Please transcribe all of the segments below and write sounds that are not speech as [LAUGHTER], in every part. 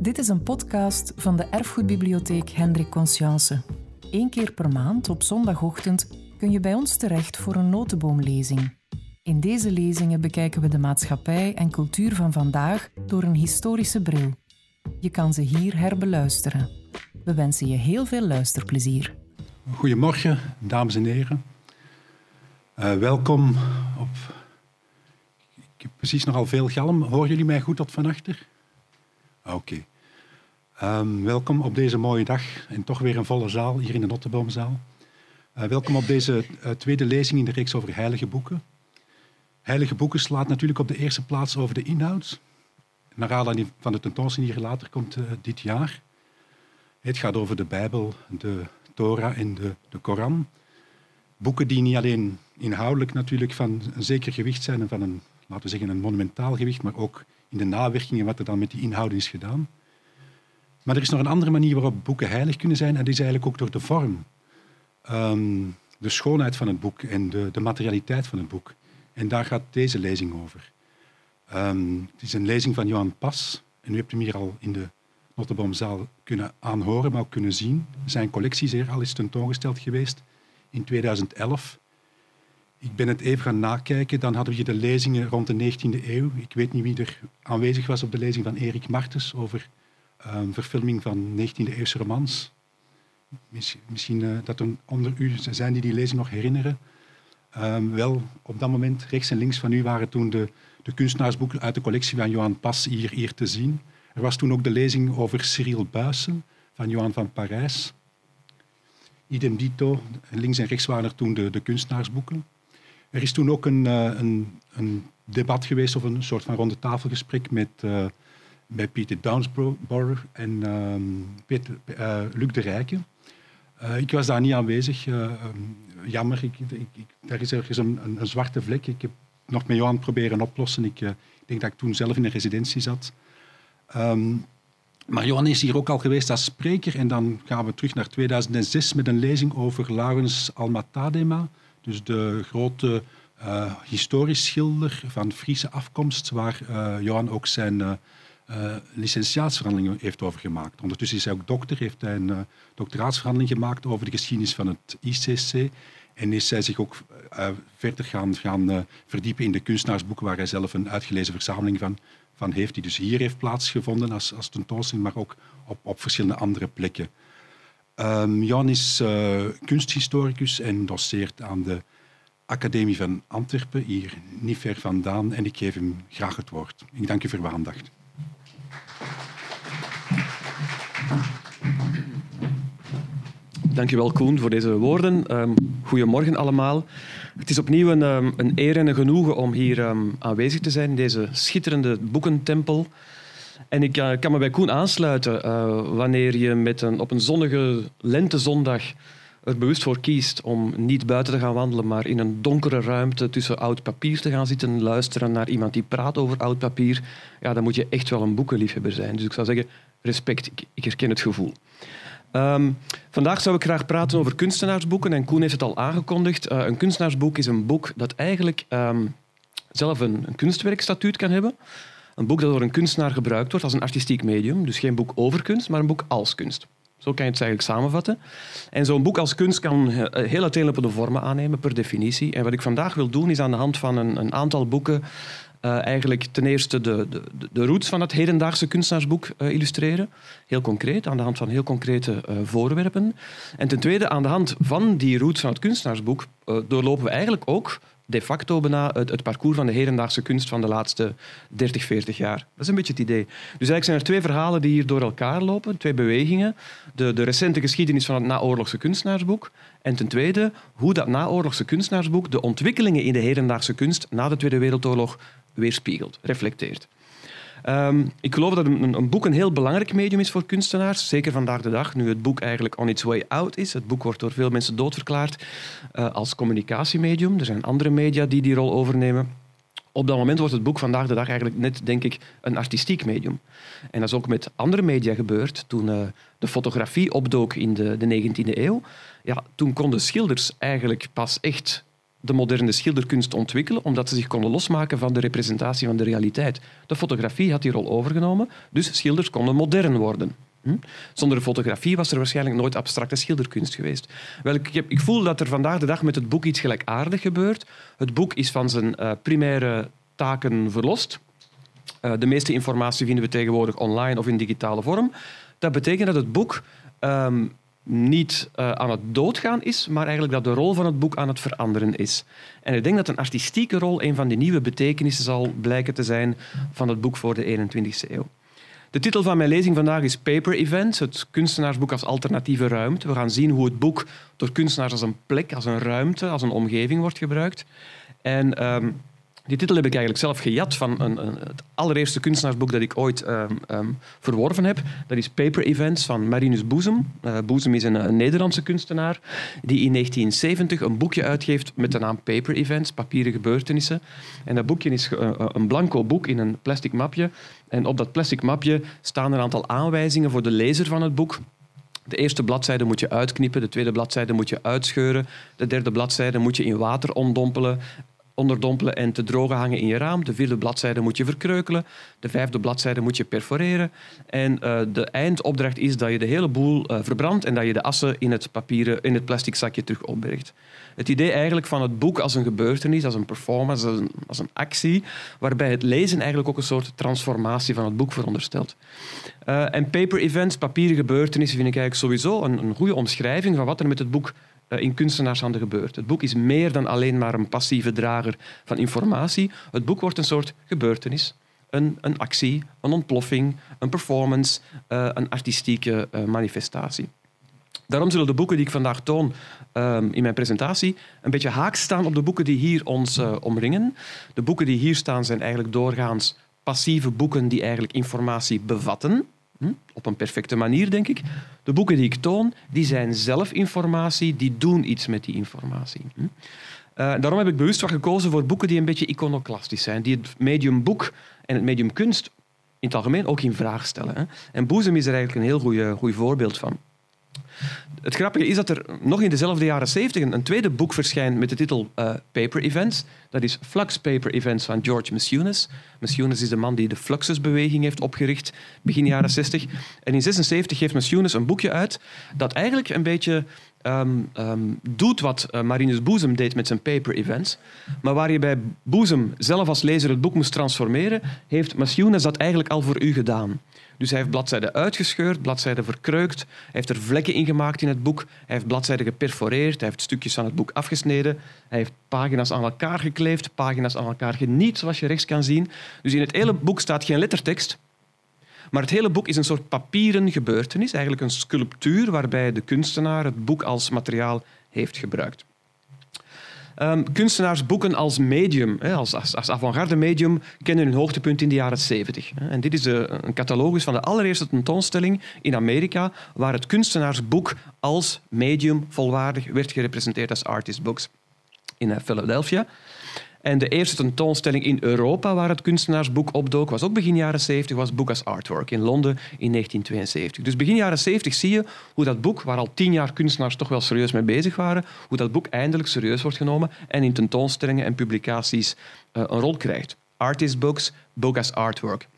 Dit is een podcast van de Erfgoedbibliotheek Hendrik Conscience. Eén keer per maand op zondagochtend kun je bij ons terecht voor een notenboomlezing. In deze lezingen bekijken we de maatschappij en cultuur van vandaag door een historische bril. Je kan ze hier herbeluisteren. We wensen je heel veel luisterplezier. Goedemorgen, dames en heren. Uh, welkom op. Ik heb precies nogal veel galm. Horen jullie mij goed tot van achter? Oké. Um, welkom op deze mooie dag en toch weer een volle zaal hier in de Notteboomzaal. Uh, welkom op deze uh, tweede lezing in de reeks over heilige boeken. Heilige boeken slaat natuurlijk op de eerste plaats over de inhoud. Naar aanleiding van de tentoonstelling die hier later komt uh, dit jaar. Het gaat over de Bijbel, de Torah en de, de Koran. Boeken die niet alleen inhoudelijk natuurlijk van een zeker gewicht zijn en van een, laten we zeggen, een monumentaal gewicht, maar ook in de nawerkingen wat er dan met die inhouden is gedaan. Maar er is nog een andere manier waarop boeken heilig kunnen zijn en die is eigenlijk ook door de vorm. Um, de schoonheid van het boek en de, de, materialiteit van het boek. En daar gaat deze lezing over. Um, het is een lezing van Johan Pas. En u hebt hem hier al in de Notteboomzaal kunnen aanhoren, maar ook kunnen zien. Zijn collectie is hier al eens tentoongesteld geweest in 2011. Ik ben het even gaan nakijken. Dan hadden we hier de lezingen rond de 19e eeuw. Ik weet niet wie er aanwezig was op de lezing van Erik Martens over um, verfilming van 19e-eeuwse romans. Misschien uh, dat er onder u zijn die die lezing nog herinneren. Um, wel, op dat moment, rechts en links van u, waren toen de, de kunstenaarsboeken uit de collectie van Johan Pas hier, hier te zien. Er was toen ook de lezing over Cyril Buissen van Johan van Parijs. Idem dito, links en rechts waren er toen de, de kunstenaarsboeken. Er is toen ook een, uh, een, een, debat geweest of een soort van ronde tafelgesprek met, uh, met Pieter Downsborough en um, Peter, uh, Luc de Rijken. ik was daar niet aanwezig. Um, jammer, ik, daar is ergens een, zwarte vlek. Ik heb nog met Johan proberen oplossen. Ik denk dat ik toen zelf in een residentie zat. Um, maar Johan is hier ook al geweest als spreker. En dan gaan we terug naar 2006 met een lezing over Laurens Almatadema. Dus de grote uh, historisch schilder van Friese afkomst, waar uh, Johan ook zijn uh, licentiaatsverhandelingen heeft over gemaakt. Ondertussen is hij ook dokter, heeft hij een doctoraatsverhandeling gemaakt over de geschiedenis van het ICC. En is hij zich ook verder gaan, gaan verdiepen in de kunstenaarsboeken, waar hij zelf een uitgelezen verzameling van van heeft, die dus hier heeft plaatsgevonden als, als tentoonstelling, maar ook op, op verschillende andere plekken. Um, Jan is uh, kunsthistoricus en doseert aan de Academie van Antwerpen, hier niet ver vandaan, en ik geef hem graag het woord. Ik dank u voor uw aandacht. Dankjewel Koen voor deze woorden. Um, goedemorgen allemaal. Het is opnieuw een, um, een eer en een genoegen om hier um, aanwezig te zijn in deze schitterende boekentempel. En ik uh, kan me bij Koen aansluiten uh, wanneer je met een, op een zonnige lentezondag er bewust voor kiest om niet buiten te gaan wandelen, maar in een donkere ruimte tussen oud papier te gaan zitten, luisteren naar iemand die praat over oud papier, ja, dan moet je echt wel een boekenliefhebber zijn. Dus ik zou zeggen, respect, ik, ik herken het gevoel. Um, vandaag zou ik graag praten over kunstenaarsboeken. En Koen heeft het al aangekondigd. Uh, een kunstenaarsboek is een boek dat eigenlijk um, zelf een, een kunstwerkstatuut kan hebben. Een boek dat door een kunstenaar gebruikt wordt als een artistiek medium. Dus geen boek over kunst, maar een boek als kunst. Zo kan je het eigenlijk samenvatten. En zo'n boek als kunst kan eh, heel uiteenlopende vormen aannemen, per definitie. En wat ik vandaag wil doen, is aan de hand van een, een aantal boeken uh, eigenlijk ten eerste de, de, de roots van het hedendaagse kunstenaarsboek uh, illustreren. Heel concreet, aan de hand van heel concrete voorwerpen. En ten tweede, aan de hand van die roots van het kunstenaarsboek doorlopen we eigenlijk ook de facto bijna het, het, parcours van de hedendaagse kunst van de laatste 30, 40 jaar. Dat is een beetje het idee. Dus eigenlijk zijn er twee verhalen die hier door elkaar lopen, twee bewegingen. De, de recente geschiedenis van het naoorlogse kunstenaarsboek en ten tweede hoe dat naoorlogse kunstenaarsboek de ontwikkelingen in de hedendaagse kunst na de Tweede Wereldoorlog weerspiegelt, reflecteert. Um, ik geloof dat een, een, boek een heel belangrijk medium is voor kunstenaars. Zeker vandaag de dag, nu het boek eigenlijk on its way out is. Het boek wordt door veel mensen doodverklaard uh, als communicatiemedium. Er zijn andere media die die rol overnemen. Op dat moment wordt het boek vandaag de dag eigenlijk net, denk ik, een artistiek medium. En dat is ook met andere media gebeurd. Toen uh, de fotografie opdook in de, de 19e eeuw, ja, toen konden schilders eigenlijk pas echt de moderne schilderkunst ontwikkelen, omdat ze zich konden losmaken van de representatie van de realiteit. De fotografie had die rol overgenomen, dus schilders konden modern worden. Hm? Zonder fotografie was er waarschijnlijk nooit abstracte schilderkunst geweest. Wel, ik, ik, voel dat er vandaag de dag met het boek iets gelijkaardig gebeurt. Het boek is van zijn uh, primaire taken verlost. Uh, de meeste informatie vinden we tegenwoordig online of in digitale vorm. Dat betekent dat het boek um, niet uh, aan het doodgaan is, maar eigenlijk dat de rol van het boek aan het veranderen is. En ik denk dat een artistieke rol een van de nieuwe betekenissen zal blijken te zijn van het boek voor de 21e eeuw. De titel van mijn lezing vandaag is Paper Events, het kunstenaarsboek als alternatieve ruimte. We gaan zien hoe het boek door kunstenaars als een plek, als een ruimte, als een omgeving wordt gebruikt. En um, die titel heb ik eigenlijk zelf gejat van een, een, het allereerste kunstenaarsboek dat ik ooit um, um, verworven heb. Dat is Paper Events van Marinus Boezem. Uh, Boezem is een, Nederlandse kunstenaar die in 1970 een boekje uitgeeft met de naam Paper Events, papieren gebeurtenissen. En dat boekje is uh, een blanco boek in een plastic mapje. En op dat plastic mapje staan een aantal aanwijzingen voor de lezer van het boek. De eerste bladzijde moet je uitknippen, de tweede bladzijde moet je uitscheuren, de derde bladzijde moet je in water ondompelen onderdompelen en te drogen hangen in je raam. De vierde bladzijde moet je verkreukelen. De vijfde bladzijde moet je perforeren. En uh, de eindopdracht is dat je de hele boel uh, verbrandt en dat je de assen in het, papieren, in het plastic zakje terug opbergt. Het idee eigenlijk van het boek als een gebeurtenis, als een performance, als een, actie, waarbij het lezen eigenlijk ook een soort transformatie van het boek veronderstelt. Uh, en paper events, papieren gebeurtenissen, vind ik eigenlijk sowieso een, een goede omschrijving van wat er met het boek eh, in kunstenaarshanden gebeurt. Het boek is meer dan alleen maar een passieve drager van informatie. Het boek wordt een soort gebeurtenis. Een, een actie, een ontploffing, een performance, uh, een artistieke uh, manifestatie. Daarom zullen de boeken die ik vandaag toon um, in mijn presentatie een beetje haak staan op de boeken die hier ons omringen. De boeken die hier staan zijn eigenlijk doorgaans passieve boeken die eigenlijk informatie bevatten. Hm? Op een perfecte manier, denk ik. De boeken die ik toon, die zijn zelf informatie, die doen iets met die informatie. Hm? Uh, daarom heb ik bewust wat gekozen voor boeken die een beetje iconoclastisch zijn, die het medium boek en het medium kunst in het algemeen ook in vraag stellen. En Boezem is er eigenlijk een heel goed voorbeeld van. Het grappige is dat er nog in dezelfde jaren 70 een, tweede boek verschijnt met de titel uh, Paper Events. Dat is Flux Paper Events van George Messeunis. Messeunis is de man die de Fluxusbeweging heeft opgericht begin jaren 60. En in 76 geeft Messeunis een boekje uit dat eigenlijk een beetje um, um, doet wat uh, Marinus Boezem deed met zijn paper events. Maar waar je bij Boezem zelf als lezer het boek moest transformeren, heeft Messeunis dat eigenlijk al voor u gedaan. Dus hij heeft bladzijden uitgescheurd, bladzijden verkreukt, hij heeft er vlekken in gemaakt in het boek, hij heeft bladzijden geperforeerd, hij heeft stukjes van het boek afgesneden, hij heeft pagina's aan elkaar gekleefd, pagina's aan elkaar geniet, zoals je rechts kan zien. Dus in het hele boek staat geen lettertekst, maar het hele boek is een soort papieren gebeurtenis, eigenlijk een sculptuur waarbij de kunstenaar het boek als materiaal heeft gebruikt. Um, kunstenaars boeken als medium, hè, als, als, als avant-garde medium, kennen hun hoogtepunt in de jaren 70. En dit is de, een catalogus van de allereerste tentoonstelling in Amerika, waar het kunstenaarsboek als medium volwaardig werd gerepresenteerd als artist books in eh, Philadelphia. En de eerste tentoonstelling in Europa waar het kunstenaarsboek opdook, was ook begin jaren 70, was Book as Artwork in Londen in 1972. Dus begin jaren 70 zie je hoe dat boek, waar al tien jaar kunstenaars toch wel serieus mee bezig waren, hoe dat boek eindelijk serieus wordt genomen en in tentoonstellingen en publicaties uh, een rol krijgt. Artist books, book as artwork.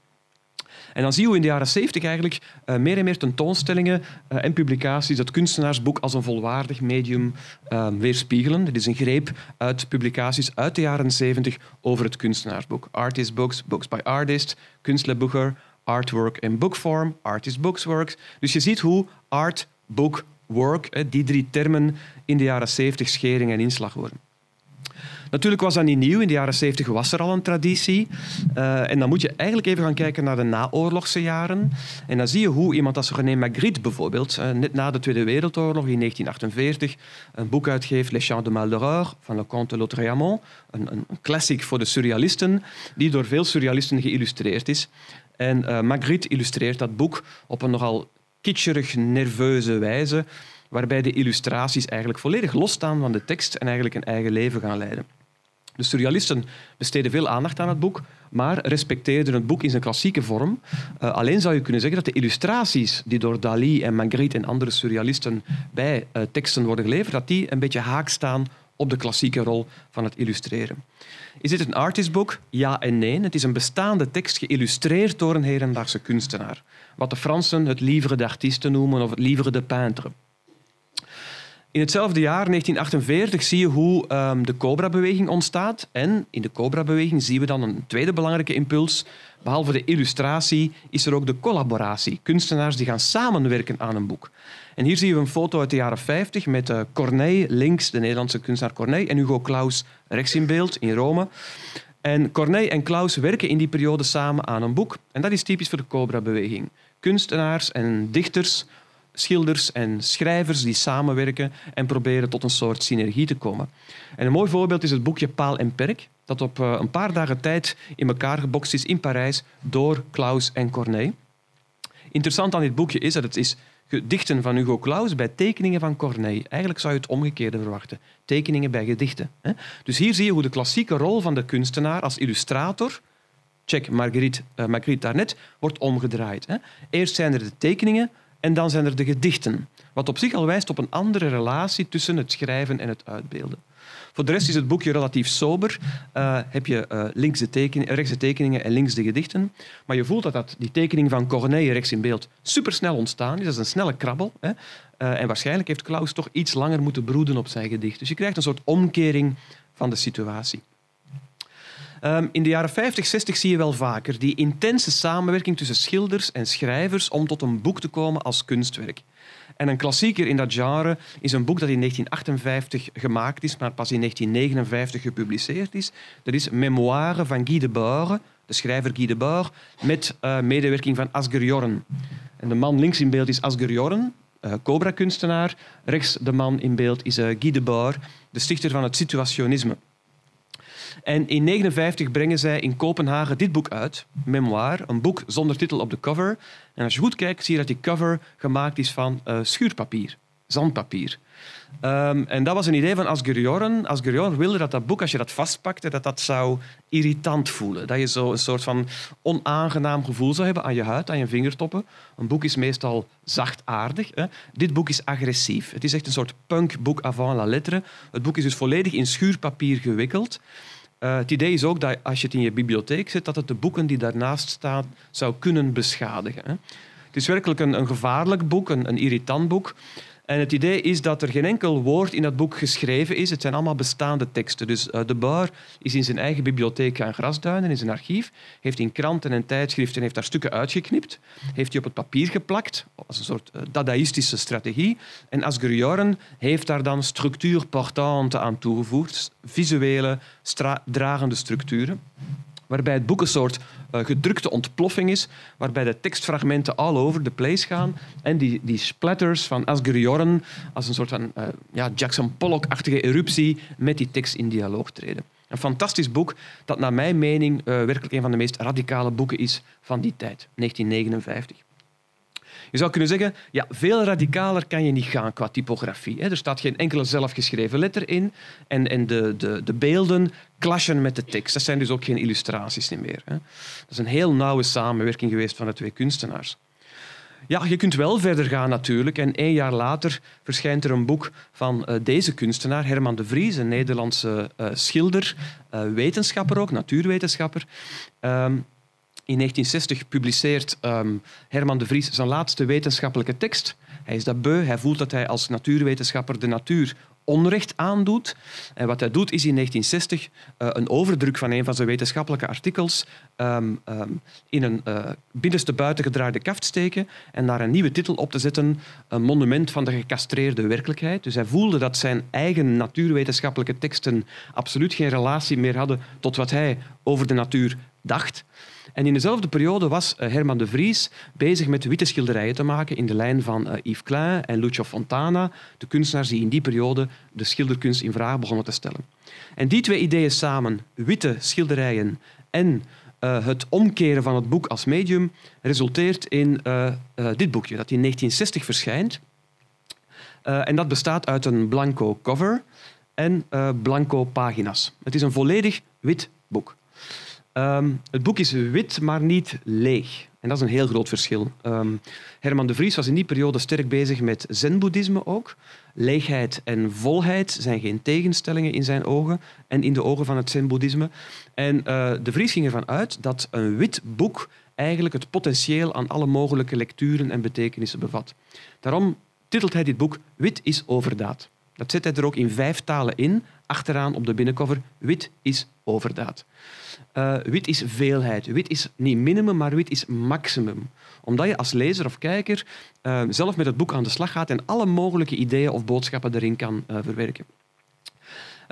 En dan zie je hoe in de jaren 70 eigenlijk uh, meer en meer tentoonstellingen uh, en publicaties het kunstenaarsboek als een volwaardig medium uh, weerspiegelen. Dit is een greep uit publicaties uit de jaren 70 over het kunstenaarsboek. Artist books, books by artist, kunstlerboeken, artwork en bookform, artist books works. Dus je ziet hoe art, book, work, die drie termen in de jaren 70 schering en inslag worden. Natuurlijk was dat niet nieuw. In de jaren 70 was er al een traditie. Uh, en dan moet je eigenlijk even gaan kijken naar de naoorlogse jaren. En dan zie je hoe iemand als René Magritte bijvoorbeeld, uh, net na de Tweede Wereldoorlog in 1948, een boek uitgeeft, Les Chants de Maldoror van Le Comte de Lautréamont. Een, een, classic voor de surrealisten, die door veel surrealisten geïllustreerd is. En uh, Magritte illustreert dat boek op een nogal kitscherig, nerveuze wijze, waarbij de illustraties eigenlijk volledig losstaan van de tekst en eigenlijk een eigen leven gaan leiden. De surrealisten besteden veel aandacht aan het boek, maar respecteerden het boek in zijn klassieke vorm. Uh, alleen zou je kunnen zeggen dat de illustraties die door Dali en Magritte en andere surrealisten bij uh, teksten worden geleverd, dat die een beetje haak staan op de klassieke rol van het illustreren. Is dit een artistboek? Ja en nee. Het is een bestaande tekst geïllustreerd door een hedendaagse kunstenaar. Wat de Fransen het livre d'artiste noemen of het livre de peintre. In hetzelfde jaar, 1948, zie je hoe um, de Cobra-beweging ontstaat. En in de Cobra-beweging zien we dan een tweede belangrijke impuls. Behalve de illustratie is er ook de collaboratie. Kunstenaars die gaan samenwerken aan een boek. En hier zien we een foto uit de jaren 50 met uh, Corneille links, de Nederlandse kunstenaar Corneille, en Hugo Claus rechts in beeld in Rome. En Corneille en Claus werken in die periode samen aan een boek. En dat is typisch voor de Cobra-beweging. Kunstenaars en dichters schilders en schrijvers die samenwerken en proberen tot een soort synergie te komen. En een mooi voorbeeld is het boekje Paal en Perk, dat op eh, een paar dagen tijd in elkaar gebokst is in Parijs door Klaus en Corneille. Interessant aan dit boekje is dat het is gedichten van Hugo Claus bij tekeningen van Corneille. Eigenlijk zou je het omgekeerde verwachten. Tekeningen bij gedichten. Dus hier zie je hoe de klassieke rol van de kunstenaar als illustrator, check Marguerite, uh, Marguerite daarnet, wordt omgedraaid. Eerst zijn er de tekeningen, en dan zijn er de gedichten, wat op zich al wijst op een andere relatie tussen het schrijven en het uitbeelden. Voor de rest is het boekje relatief sober. Uh, heb je uh, links de tekening, rechts de tekeningen en links de gedichten. Maar je voelt dat, dat die tekening van Corneille rechts in beeld supersnel ontstaan is. Dat is een snelle krabbel. Hè. Uh, en waarschijnlijk heeft Klaus toch iets langer moeten broeden op zijn gedicht. Dus je krijgt een soort omkering van de situatie. Um, in de jaren 50, 60 zie je wel vaker die intense samenwerking tussen schilders en schrijvers om tot een boek te komen als kunstwerk. En een klassieker in dat genre is een boek dat in 1958 gemaakt is, maar pas in 1959 gepubliceerd is. Dat is Memoire van Guy Debord, de schrijver Guy Debord, met uh, medewerking van Asger Jorn. En de man links in beeld is Asger Jorn, uh, Cobra-kunstenaar. Rechts de man in beeld is uh, Guy Debord, de stichter van het situationisme. En in 1959 brengen zij in Kopenhagen dit boek uit, Memoir, een boek zonder titel op de cover. En als je goed kijkt, zie je dat die cover gemaakt is van uh, schuurpapier, zandpapier. Um, en dat was een idee van Asger Jorn. Asger Jorn wilde dat dat boek, als je dat vastpakte, dat dat zou irritant voelen. Dat je zo een soort van onaangenaam gevoel zou hebben aan je huid, aan je vingertoppen. Een boek is meestal zachtaardig. Hè. Dit boek is agressief. Het is echt een soort punkboek avant la lettre. Het boek is dus volledig in schuurpapier gewikkeld. Uh, het idee is ook dat als je het in je bibliotheek zet, dat het de boeken die daarnaast staan zou kunnen beschadigen. Hè. Het is werkelijk een, een gevaarlijk boek, een, irritant boek. En het idee is dat er geen enkel woord in dat boek geschreven is. Het zijn allemaal bestaande teksten. Dus uh, de Bar is in zijn eigen bibliotheek gaan grasduinen, in zijn archief. Heeft in kranten en tijdschriften heeft daar stukken uitgeknipt. Heeft die op het papier geplakt, als een soort uh, dadaïstische strategie. En Asger Jorn heeft daar dan structuur portante aan toegevoegd. Visuele, dragende structuren waarbij het boek een soort uh, gedrukte ontploffing is, waarbij de tekstfragmenten all over the place gaan en die, die splatters van Asger Jorn als een soort van uh, ja, Jackson Pollock-achtige eruptie met die tekst in dialoog treden. Een fantastisch boek dat naar mijn mening uh, werkelijk een van de meest radicale boeken is van die tijd, 1959. Je zou kunnen zeggen, ja, veel radicaler kan je niet gaan qua typografie. Er staat geen enkele zelfgeschreven letter in en, en de, de, de beelden clashen met de tekst. Dat zijn dus ook geen illustraties meer. Dat is een heel nauwe samenwerking geweest van de twee kunstenaars. Ja, je kunt wel verder gaan natuurlijk. En één jaar later verschijnt er een boek van uh, deze kunstenaar, Herman de Vries, een Nederlandse uh, schilder, uh, wetenschapper ook, natuurwetenschapper. Um, in 1960 publiceert um, Herman de Vries zijn laatste wetenschappelijke tekst. Hij is dat beu. Hij voelt dat hij als natuurwetenschapper de natuur onrecht aandoet. En wat hij doet is in 1960 uh, eh, een overdruk van een van zijn wetenschappelijke artikels um, um, in een uh, binnenste buiten gedraaide kaft steken en daar een nieuwe titel op te zetten, een monument van de gecastreerde werkelijkheid. Dus hij voelde dat zijn eigen natuurwetenschappelijke teksten absoluut geen relatie meer hadden tot wat hij over de natuur dacht. En in dezelfde periode was eh, Herman de Vries bezig met witte schilderijen te maken in de lijn van eh, Yves Klein en Lucio Fontana, de kunstenaars die in die periode de schilderkunst in vraag begonnen te stellen. En die twee ideeën samen, witte schilderijen en uh, het omkeren van het boek als medium, resulteert in dit boekje, dat in 1960 verschijnt. en dat bestaat uit een blanco cover en blanco pagina's. Het is een volledig wit boek. Ehm, het boek is wit, maar niet leeg. En dat is een heel groot verschil. Ehm, Herman de Vries was in die periode sterk bezig met zen-boeddhisme ook. Leegheid en volheid zijn geen tegenstellingen in zijn ogen en in de ogen van het zen-boeddhisme. En uh, de Vries ging ervan uit dat een wit boek eigenlijk het potentieel aan alle mogelijke lecturen en betekenissen bevat. Daarom titelt hij dit boek Wit is overdaad. Dat zet hij er ook in vijf talen in, achteraan op de binnencover. Wit is overdaad. Uh, wit is veelheid. Wit is niet minimum, maar wit is maximum. Omdat je als lezer of kijker uh, zelf met het boek aan de slag gaat en alle mogelijke ideeën of boodschappen erin kan uh, verwerken.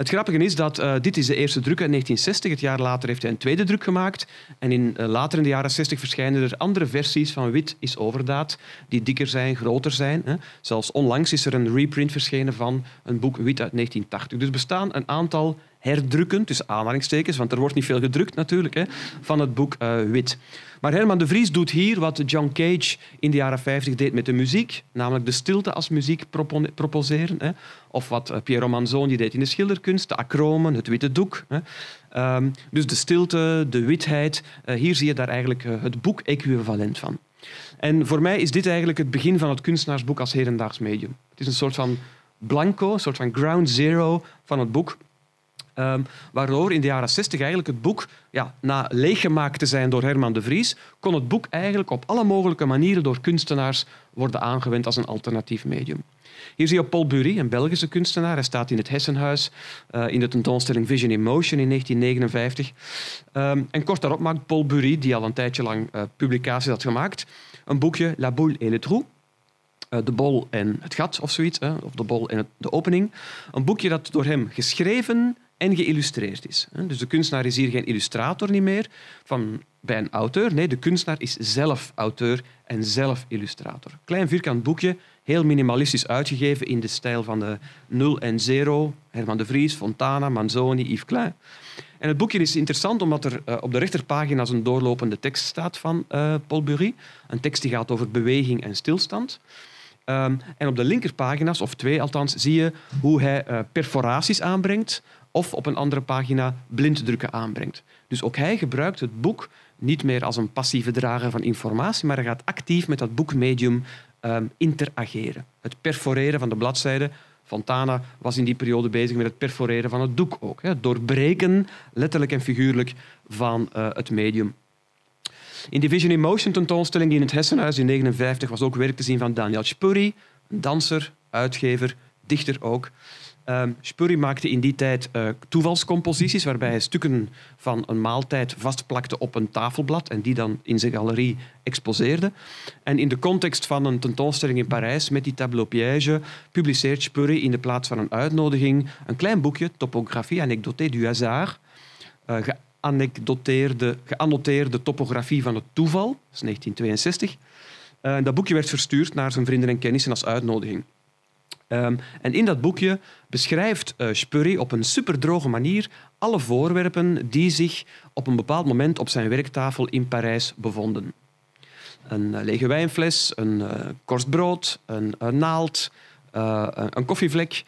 Het grappige is dat uh, dit is de eerste druk uit 1960. Het jaar later heeft hij een tweede druk gemaakt. En in, uh, later in de jaren 60 verschijnen er andere versies van Wit is overdaad, die dikker zijn, groter zijn. Hè. Zelfs onlangs is er een reprint verschenen van een boek Wit uit 1980. Dus bestaan een aantal herdrukken, tussen aanhalingstekens, want er wordt niet veel gedrukt natuurlijk, hè, van het boek uh, Wit. Maar Herman de Vries doet hier wat John Cage in de jaren 50 deed met de muziek, namelijk de stilte als muziek proposeren. Hè. Of wat eh, Piero Manzoni deed in de schilderkunst, de acromen, het witte doek. Hè. Um, dus de stilte, de witheid, uh, hier zie je daar eigenlijk het boek-equivalent van. En voor mij is dit eigenlijk het begin van het kunstenaarsboek als hedendaags medium. Het is een soort van blanco, een soort van ground zero van het boek. Um, waardoor in de jaren 60 eigenlijk het boek, ja, na leeggemaakt te zijn door Herman de Vries, kon het boek eigenlijk op alle mogelijke manieren door kunstenaars worden aangewend als een alternatief medium. Hier zie je Paul Bury, een Belgische kunstenaar. Hij staat in het Hessenhuis uh, in de tentoonstelling Vision in Motion in 1959. Um, en kort daarop maakt Paul Bury, die al een tijdje lang uh, publicaties had gemaakt, een boekje La Boule et le Trou. Uh, de bol en het gat of zoiets, of de bol en de opening. Een boekje dat door hem geschreven en geïllustreerd is. Dus de kunstenaar is hier geen illustrator niet meer van, bij een auteur. Nee, de kunstenaar is zelf auteur en zelf illustrator. Klein vierkant boekje, heel minimalistisch uitgegeven in de stijl van de 0 en 0, Herman de Vries, Fontana, Manzoni, Yves Klein. En het boekje is interessant omdat er uh, op de rechterpagina een doorlopende tekst staat van uh, Paul Bury. Een tekst die gaat over beweging en stilstand. Um, en op de linkerpagina's, of twee althans, zie je hoe hij uh, perforaties aanbrengt of op een andere pagina blinddrukken aanbrengt. Dus ook hij gebruikt het boek niet meer als een passieve drager van informatie, maar hij gaat actief met dat boekmedium um, interageren. Het perforeren van de bladzijde. Fontana was in die periode bezig met het perforeren van het doek ook. Het doorbreken, letterlijk en figuurlijk, van uh, het medium. In de Vision in Motion tentoonstelling die in het Hessenhuis in 1959 was ook werk te zien van Daniel Spurri, een danser, uitgever, dichter ook. Um, Spurri maakte in die tijd uh, toevalscomposities waarbij hij stukken van een maaltijd vastplakte op een tafelblad en die dan in zijn galerie exposeerde. En in de context van een tentoonstelling in Parijs met die tableau piège publiceert Spurri in de plaats van een uitnodiging een klein boekje, Topographie anecdotée du hasard, uh, geannoteerde topografie van het toeval, dat is 1962. Uh, dat boekje werd verstuurd naar zijn vrienden en kennissen als uitnodiging. Um, en in dat boekje beschrijft uh, Spurry op een superdroge manier alle voorwerpen die zich op een bepaald moment op zijn werktafel in Parijs bevonden. Een uh, lege wijnfles, een uh, korst brood, een, een naald, een koffievlek,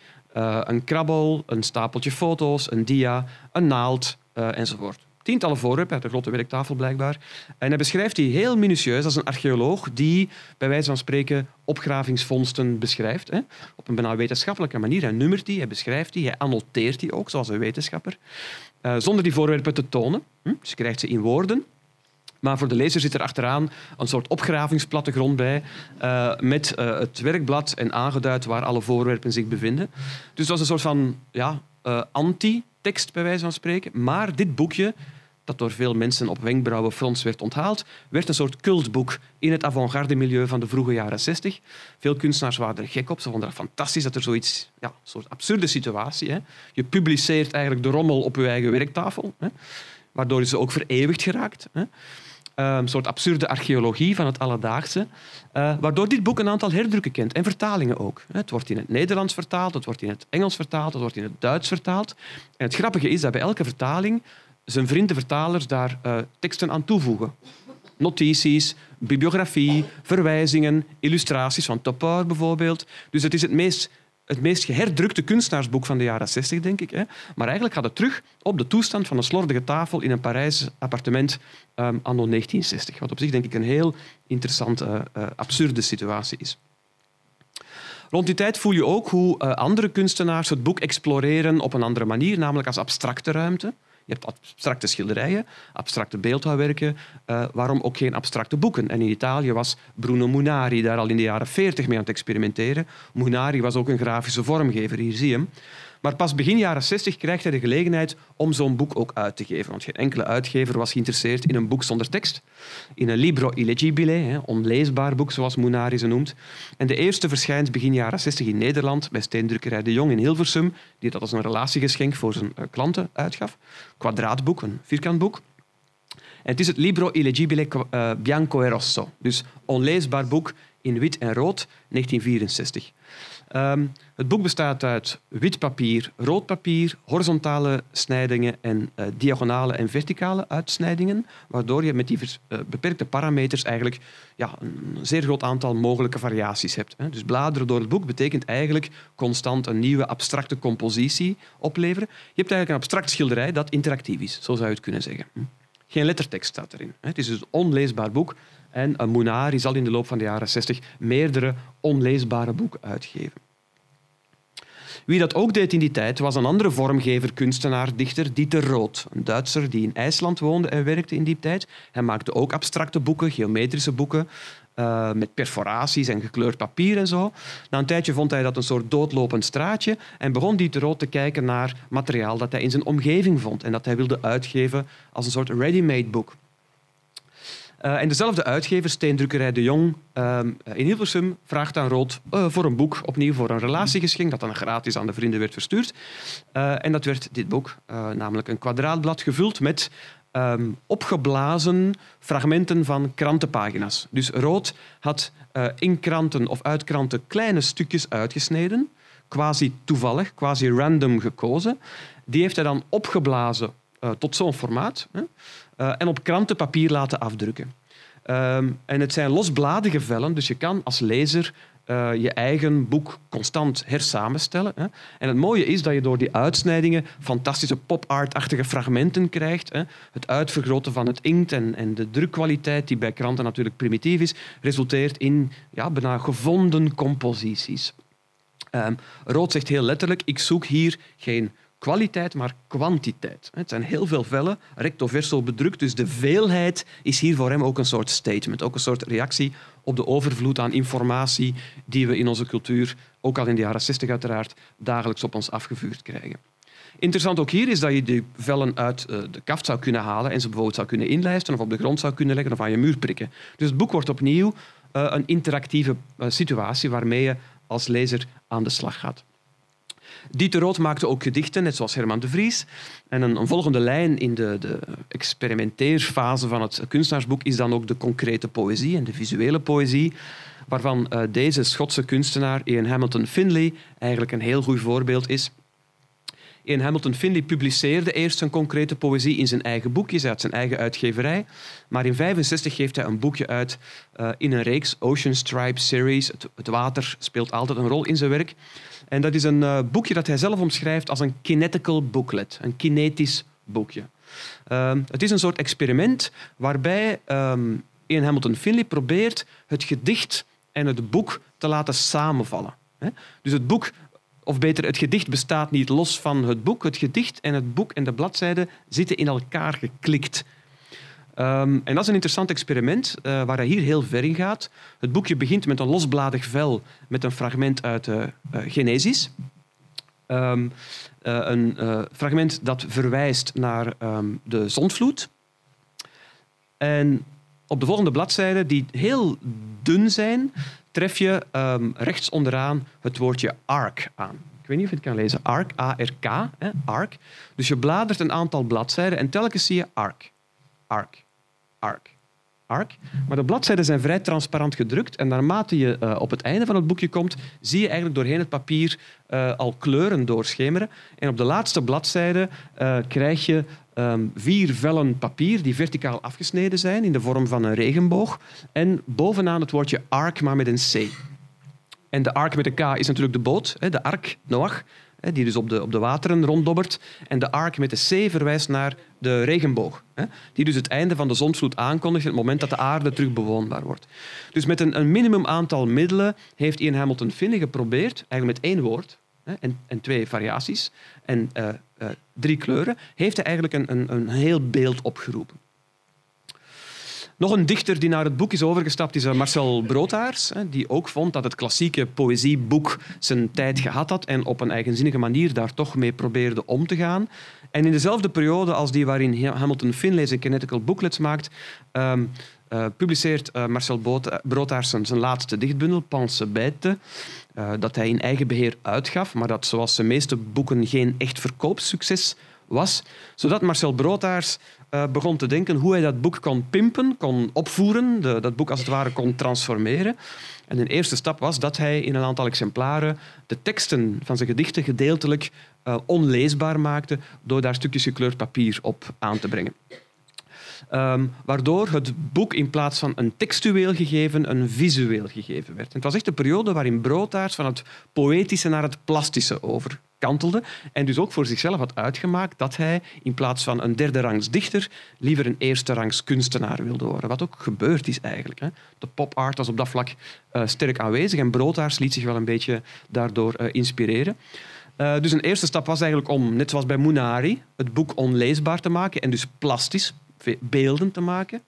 een krabbel, een stapeltje foto's, een dia, een naald enzovoort tientallen voorwerpen uit de grote werktafel blijkbaar. En hij beschrijft die heel minutieus als een archeoloog die bij wijze van spreken opgravingsvondsten beschrijft. Hè, op een bijna wetenschappelijke manier. Hij nummert die, hij beschrijft die, hij annoteert die ook, zoals een wetenschapper. Uh, zonder die voorwerpen te tonen. Hm? Dus je krijgt ze in woorden. Maar voor de lezer zit er achteraan een soort opgravingsplattegrond bij, uh, met uh, het werkblad en aangeduid waar alle voorwerpen zich bevinden. Dus dat is een soort van ja, anti tekst, bij wijze van spreken. Maar dit boekje, dat door veel mensen op wenkbrauwenfrons werd onthaald, werd een soort cultboek in het avant-garde milieu van de vroege jaren 60. Veel kunstenaars waren er gek op. Ze vonden het fantastisch dat er zoiets, ja, een soort absurde situatie. Hè. Je publiceert eigenlijk de rommel op je eigen werktafel, hè, waardoor is ze ook vereeuwigd geraakt. Hè. Ehm, een soort absurde archeologie van het alledaagse, uh, waardoor dit boek een aantal herdrukken kent en vertalingen ook. Het wordt in het Nederlands vertaald, het wordt in het Engels vertaald, het wordt in het Duits vertaald. En het grappige is dat bij elke vertaling zijn vrienden vertalers daar uh, teksten aan toevoegen. Notities, bibliografie, verwijzingen, illustraties van Topor bijvoorbeeld. Dus het is het meest het meest geherdrukte kunstenaarsboek van de jaren 60, denk ik. Hè. Maar eigenlijk gaat het terug op de toestand van een slordige tafel in een Parijs appartement um, anno 1960. Wat op zich, denk ik, een heel interessante, uh, absurde situatie is. Rond die tijd voel je ook hoe uh, andere kunstenaars het boek exploreren op een andere manier, namelijk als abstracte ruimte. Je hebt abstracte schilderijen, abstracte beeldhouwwerken. Uh, waarom ook geen abstracte boeken? En in Italië was Bruno Munari daar al in de jaren 40 mee aan het experimenteren. Munari was ook een grafische vormgever, hier zie je hem. Maar pas begin jaren 60 krijgt hij de gelegenheid om zo'n boek ook uit te geven. Want geen enkele uitgever was geïnteresseerd in een boek zonder tekst. In een libro illegibile, onleesbaar boek zoals Munari ze noemt. En de eerste verschijnt begin jaren 60 in Nederland bij steendrukkerij De Jong in Hilversum, die dat als een relatiegeschenk voor zijn eh, klanten uitgaf. Kwadraatboek, een vierkantboek. En het is het Libro Illegibile eh, Bianco e Rosso, dus onleesbaar boek in wit en rood, 1964. Um, het boek bestaat uit wit papier, rood papier, horizontale snijdingen en uh, diagonale en verticale uitsnijdingen, waardoor je met die uh, beperkte parameters eigenlijk ja, een zeer groot aantal mogelijke variaties hebt. Hè. Dus bladeren door het boek betekent eigenlijk constant een nieuwe abstracte compositie opleveren. Je hebt eigenlijk een abstract schilderij dat interactief is, zo zou je het kunnen zeggen. Hm. Geen lettertekst staat erin. Het is dus een onleesbaar boek en zal in de loop van de jaren 60 meerdere onleesbare boeken uitgeven. Wie dat ook deed in die tijd was een andere vormgever, kunstenaar, dichter, Dieter Rood. Een Duitser die in IJsland woonde en werkte in die tijd. Hij maakte ook abstracte boeken, geometrische boeken, uh, met perforaties en gekleurd papier en zo. Na een tijdje vond hij dat een soort doodlopend straatje en begon Dieter Rood te kijken naar materiaal dat hij in zijn omgeving vond en dat hij wilde uitgeven als een soort ready-made boek. Uh, en dezelfde uitgever, Steendrukkerij De Jong uh, in Hilversum, vraagt aan Rood uh, voor een boek, opnieuw voor een relatiegeschenk, dat dan gratis aan de vrienden werd verstuurd. en dat werd dit boek, namelijk een kwadraatblad gevuld met um, opgeblazen fragmenten van krantenpagina's. Dus Rood had in kranten of uit kranten kleine stukjes uitgesneden, quasi toevallig, quasi random gekozen. Die heeft hij dan opgeblazen tot zo'n formaat. Hè? uh, en op krantenpapier laten afdrukken. Um, en het zijn losbladige vellen, dus je kan als lezer uh, je eigen boek constant hersamenstellen. Hè. En het mooie is dat je door die uitsnijdingen fantastische pop-art-achtige fragmenten krijgt. Hè. Het uitvergroten van het inkt en, en, de drukkwaliteit, die bij kranten natuurlijk primitief is, resulteert in ja, bijna gevonden composities. Um, Rood zegt heel letterlijk, ik zoek hier geen kwaliteit, maar kwantiteit. Het zijn heel veel vellen, recto verso bedrukt, dus de veelheid is hier voor hem ook een soort statement, ook een soort reactie op de overvloed aan informatie die we in onze cultuur, ook al in de jaren 60 uiteraard, dagelijks op ons afgevuurd krijgen. Interessant ook hier is dat je die vellen uit eh, de kaft zou kunnen halen en ze bijvoorbeeld zou kunnen inlijsten of op de grond zou kunnen leggen of aan je muur prikken. Dus het boek wordt opnieuw uh, een interactieve uh, situatie waarmee je als lezer aan de slag gaat. Dieter Rood maakte ook gedichten, net zoals Herman de Vries. En een, volgende lijn in de, de, experimenteerfase van het kunstenaarsboek is dan ook de concrete poëzie en de visuele poëzie, waarvan uh, deze Schotse kunstenaar, Ian Hamilton Finlay, eigenlijk een heel goed voorbeeld is. Ian Hamilton Finlay publiceerde eerst zijn concrete poëzie in zijn eigen boekjes, uit zijn eigen uitgeverij. Maar in 1965 geeft hij een boekje uit uh, in een reeks, Ocean Stripe Series. Het, water speelt altijd een rol in zijn werk. En dat is een uh, boekje dat hij zelf omschrijft als een kinetical booklet, een kinetisch boekje. Uh, het is een soort experiment waarbij um, Ian Hamilton Finlay probeert het gedicht en het boek te laten samenvallen. Dus het boek, of beter, het gedicht bestaat niet los van het boek. Het gedicht en het boek en de bladzijden zitten in elkaar geklikt. Um, en dat is een interessant experiment uh, waar hij hier heel ver in gaat. Het boekje begint met een losbladig vel met een fragment uit de uh, Genesis. Um, uh, een fragment dat verwijst naar um, de zondvloed. En op de volgende bladzijde, die heel dun zijn, tref je rechts onderaan het woordje ark aan. Ik weet niet of je het kan lezen. Ark, A-R-K, ark. Dus je bladert een aantal bladzijden en telkens zie je ark. Ark. Ark. Ark. Maar de bladzijden zijn vrij transparant gedrukt en naarmate je uh, op het einde van het boekje komt, zie je eigenlijk doorheen het papier uh, al kleuren doorschemeren. En op de laatste bladzijde uh, krijg je um, vier vellen papier die verticaal afgesneden zijn in de vorm van een regenboog. En bovenaan het woordje ark, maar met een C. En de ark met een K is natuurlijk de boot, de ark, Noach, die dus op de, op de wateren ronddobbert. En de ark met de C verwijst naar de regenboog, die dus het einde van de zonsvloed aankondigt, het moment dat de aarde terug bewoonbaar wordt. Dus met een, een minimum aantal middelen heeft Ian Hamilton Finney geprobeerd, eigenlijk met één woord en, en twee variaties en uh, uh, drie kleuren, heeft hij eigenlijk een, een, een heel beeld opgeroepen. Nog een dichter die naar het boek is overgestapt is eh, Marcel Broodhaars, die ook vond dat het klassieke poëzieboek zijn tijd gehad had en op een eigenzinnige manier daar toch mee probeerde om te gaan. En in dezelfde periode als die waarin Hamilton Finlay zijn Kinetical Booklets maakt, um, uh, publiceert uh, Marcel Broodhaars zijn, laatste dichtbundel, Pense Bête, uh, dat hij in eigen beheer uitgaf, maar dat zoals de meeste boeken geen echt verkoopsucces was, zodat Marcel Broodhaars uh, begon te denken hoe hij dat boek kon pimpen, kon opvoeren, de, dat boek als het ware kon transformeren. En een eerste stap was dat hij in een aantal exemplaren de teksten van zijn gedichten gedeeltelijk uh, onleesbaar maakte door daar stukjes gekleurd papier op aan te brengen. Um, waardoor het boek in plaats van een textueel gegeven een visueel gegeven werd. Het was echt een periode waarin Broodtaars van het poëtische naar het plastische overkantelde en dus ook voor zichzelf had uitgemaakt dat hij in plaats van een derde rangs dichter liever een eerste rangs kunstenaar wilde worden. Wat ook gebeurd is eigenlijk. Hè. De pop art was op dat vlak uh, sterk aanwezig en Broodtaars liet zich wel een beetje daardoor uh, inspireren. Uh, dus een eerste stap was eigenlijk om, net zoals bij Munari, het boek onleesbaar te maken en dus plastisch, beelden te maken.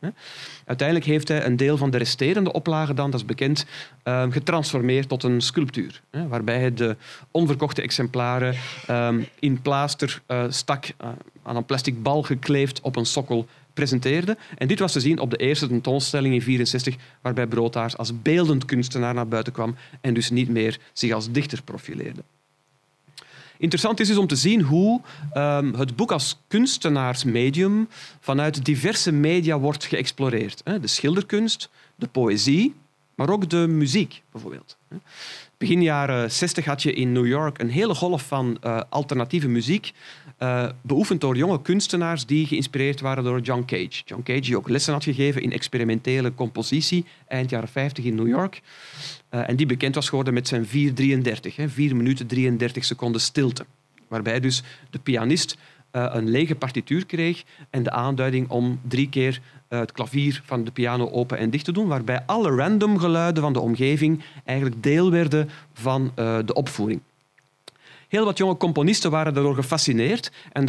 Uiteindelijk heeft hij een deel van de resterende oplagen dan, dat is bekend, ehm, getransformeerd tot een sculptuur. Waarbij hij de onverkochte exemplaren ehm, in plaaster uh, stak, uh, aan een plastic bal gekleefd op een sokkel presenteerde. En dit was te zien op de eerste tentoonstelling in 1964, waarbij Broodhaars als beeldend kunstenaar naar buiten kwam en dus niet meer zich als dichter profileerde. Interessant is dus om te zien hoe um, het boek als kunstenaarsmedium vanuit diverse media wordt geëxploreerd. De schilderkunst, de poëzie, maar ook de muziek bijvoorbeeld. Begin jaren 60 had je in New York een hele golf van uh, alternatieve muziek, uh, beoefend door jonge kunstenaars die geïnspireerd waren door John Cage. John Cage die ook lessen had gegeven in experimentele compositie eind jaren 50 in New York. Uh, en die bekend was geworden met zijn 4.33, 4 minuten 33 seconden stilte. Waarbij dus de pianist uh, een lege partituur kreeg en de aanduiding om drie keer uh, het klavier van de piano open en dicht te doen, waarbij alle random geluiden van de omgeving eigenlijk deel werden van de opvoering. Heel wat jonge componisten waren daardoor gefascineerd en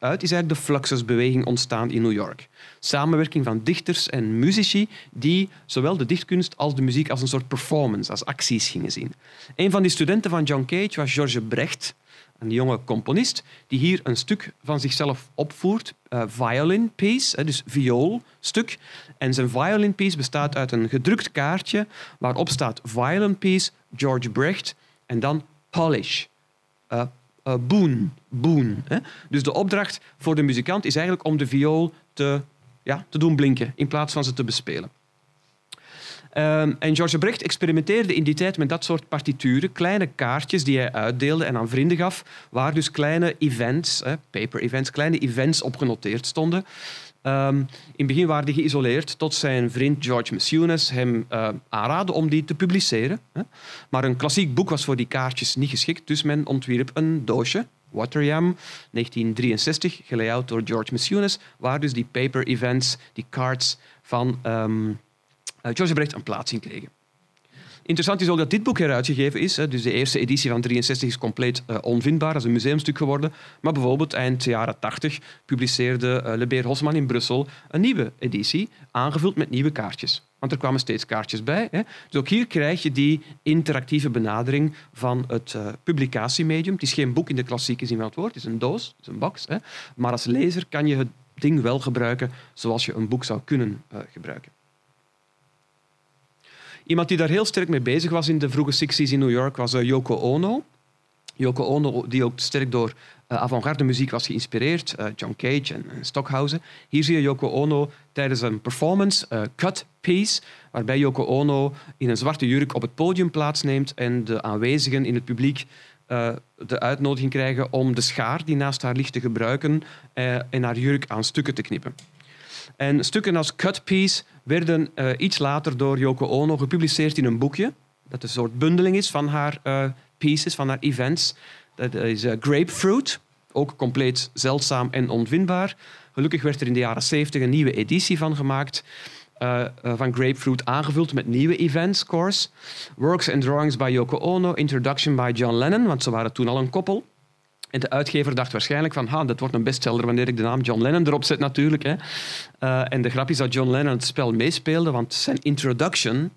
daaruit is eigenlijk de Fluxusbeweging ontstaan in New York. Samenwerking van dichters en muzici die zowel de dichtkunst als de muziek als een soort performance, als acties gingen zien. Een van die studenten van John Cage was George Brecht, een jonge componist, die hier een stuk van zichzelf opvoert, uh, violin piece, dus vioolstuk. En zijn violin piece bestaat uit een gedrukt kaartje waarop staat violin piece, George Brecht en dan polish, uh, uh, boon. boon hè? Dus de opdracht voor de muzikant is eigenlijk om de viool te, ja, te doen blinken in plaats van ze te bespelen. Um, en George Brecht experimenteerde in die tijd met dat soort partituren, kleine kaartjes die hij uitdeelde en aan vrienden gaf, waar dus kleine events, paper events, kleine events op genoteerd stonden. Um, in het begin waren die geïsoleerd tot zijn vriend George Messines hem uh, aanraadde om die te publiceren. Maar een klassiek boek was voor die kaartjes niet geschikt, dus men ontwierp een doosje, Waterjam, 1963, gelayout door George Messines, waar dus die paper events, die cards van George Brecht een plaats in kregen. Interessant is ook dat dit boek heruitgegeven is. Dus de eerste editie van 63 is compleet uh, onvindbaar. Dat is een museumstuk geworden. Maar bijvoorbeeld eind jaren 80 publiceerde uh, Le Beer Hosman in Brussel een nieuwe editie, aangevuld met nieuwe kaartjes. Want er kwamen steeds kaartjes bij. Hè. Dus ook hier krijg je die interactieve benadering van het uh, publicatiemedium. Het is geen boek in de klassieke zin van het woord, het is een doos, is een box. Hè. Maar als lezer kan je het ding wel gebruiken zoals je een boek zou kunnen gebruiken. Iemand die daar heel sterk mee bezig was in de vroege 60s in New York was uh, Yoko Ono. Yoko Ono, die ook sterk door uh, avant-garde muziek was geïnspireerd, uh, John Cage en, en, Stockhausen. Hier zie je Yoko Ono tijdens een performance, cut piece, waarbij Yoko Ono in een zwarte jurk op het podium plaatsneemt en de aanwezigen in het publiek de uitnodiging krijgen om de schaar die naast haar ligt te gebruiken en haar jurk aan stukken te knippen. En stukken als cut piece werden uh, iets later door Yoko Ono gepubliceerd in een boekje, dat een soort bundeling is van haar uh, pieces, van haar events. Dat is uh, Grapefruit, ook compleet zeldzaam en onvindbaar. Gelukkig werd er in de jaren 70 een nieuwe editie van gemaakt. Van Grapefruit aangevuld met nieuwe events, course. Works and Drawings by Yoko Ono, Introduction by John Lennon, want ze waren toen al een koppel. En de uitgever dacht waarschijnlijk van, ha, dat wordt een bestseller wanneer ik de naam John Lennon erop zet natuurlijk. Hè. Uh, en de grap is dat John Lennon het spel meespeelde, want zijn introduction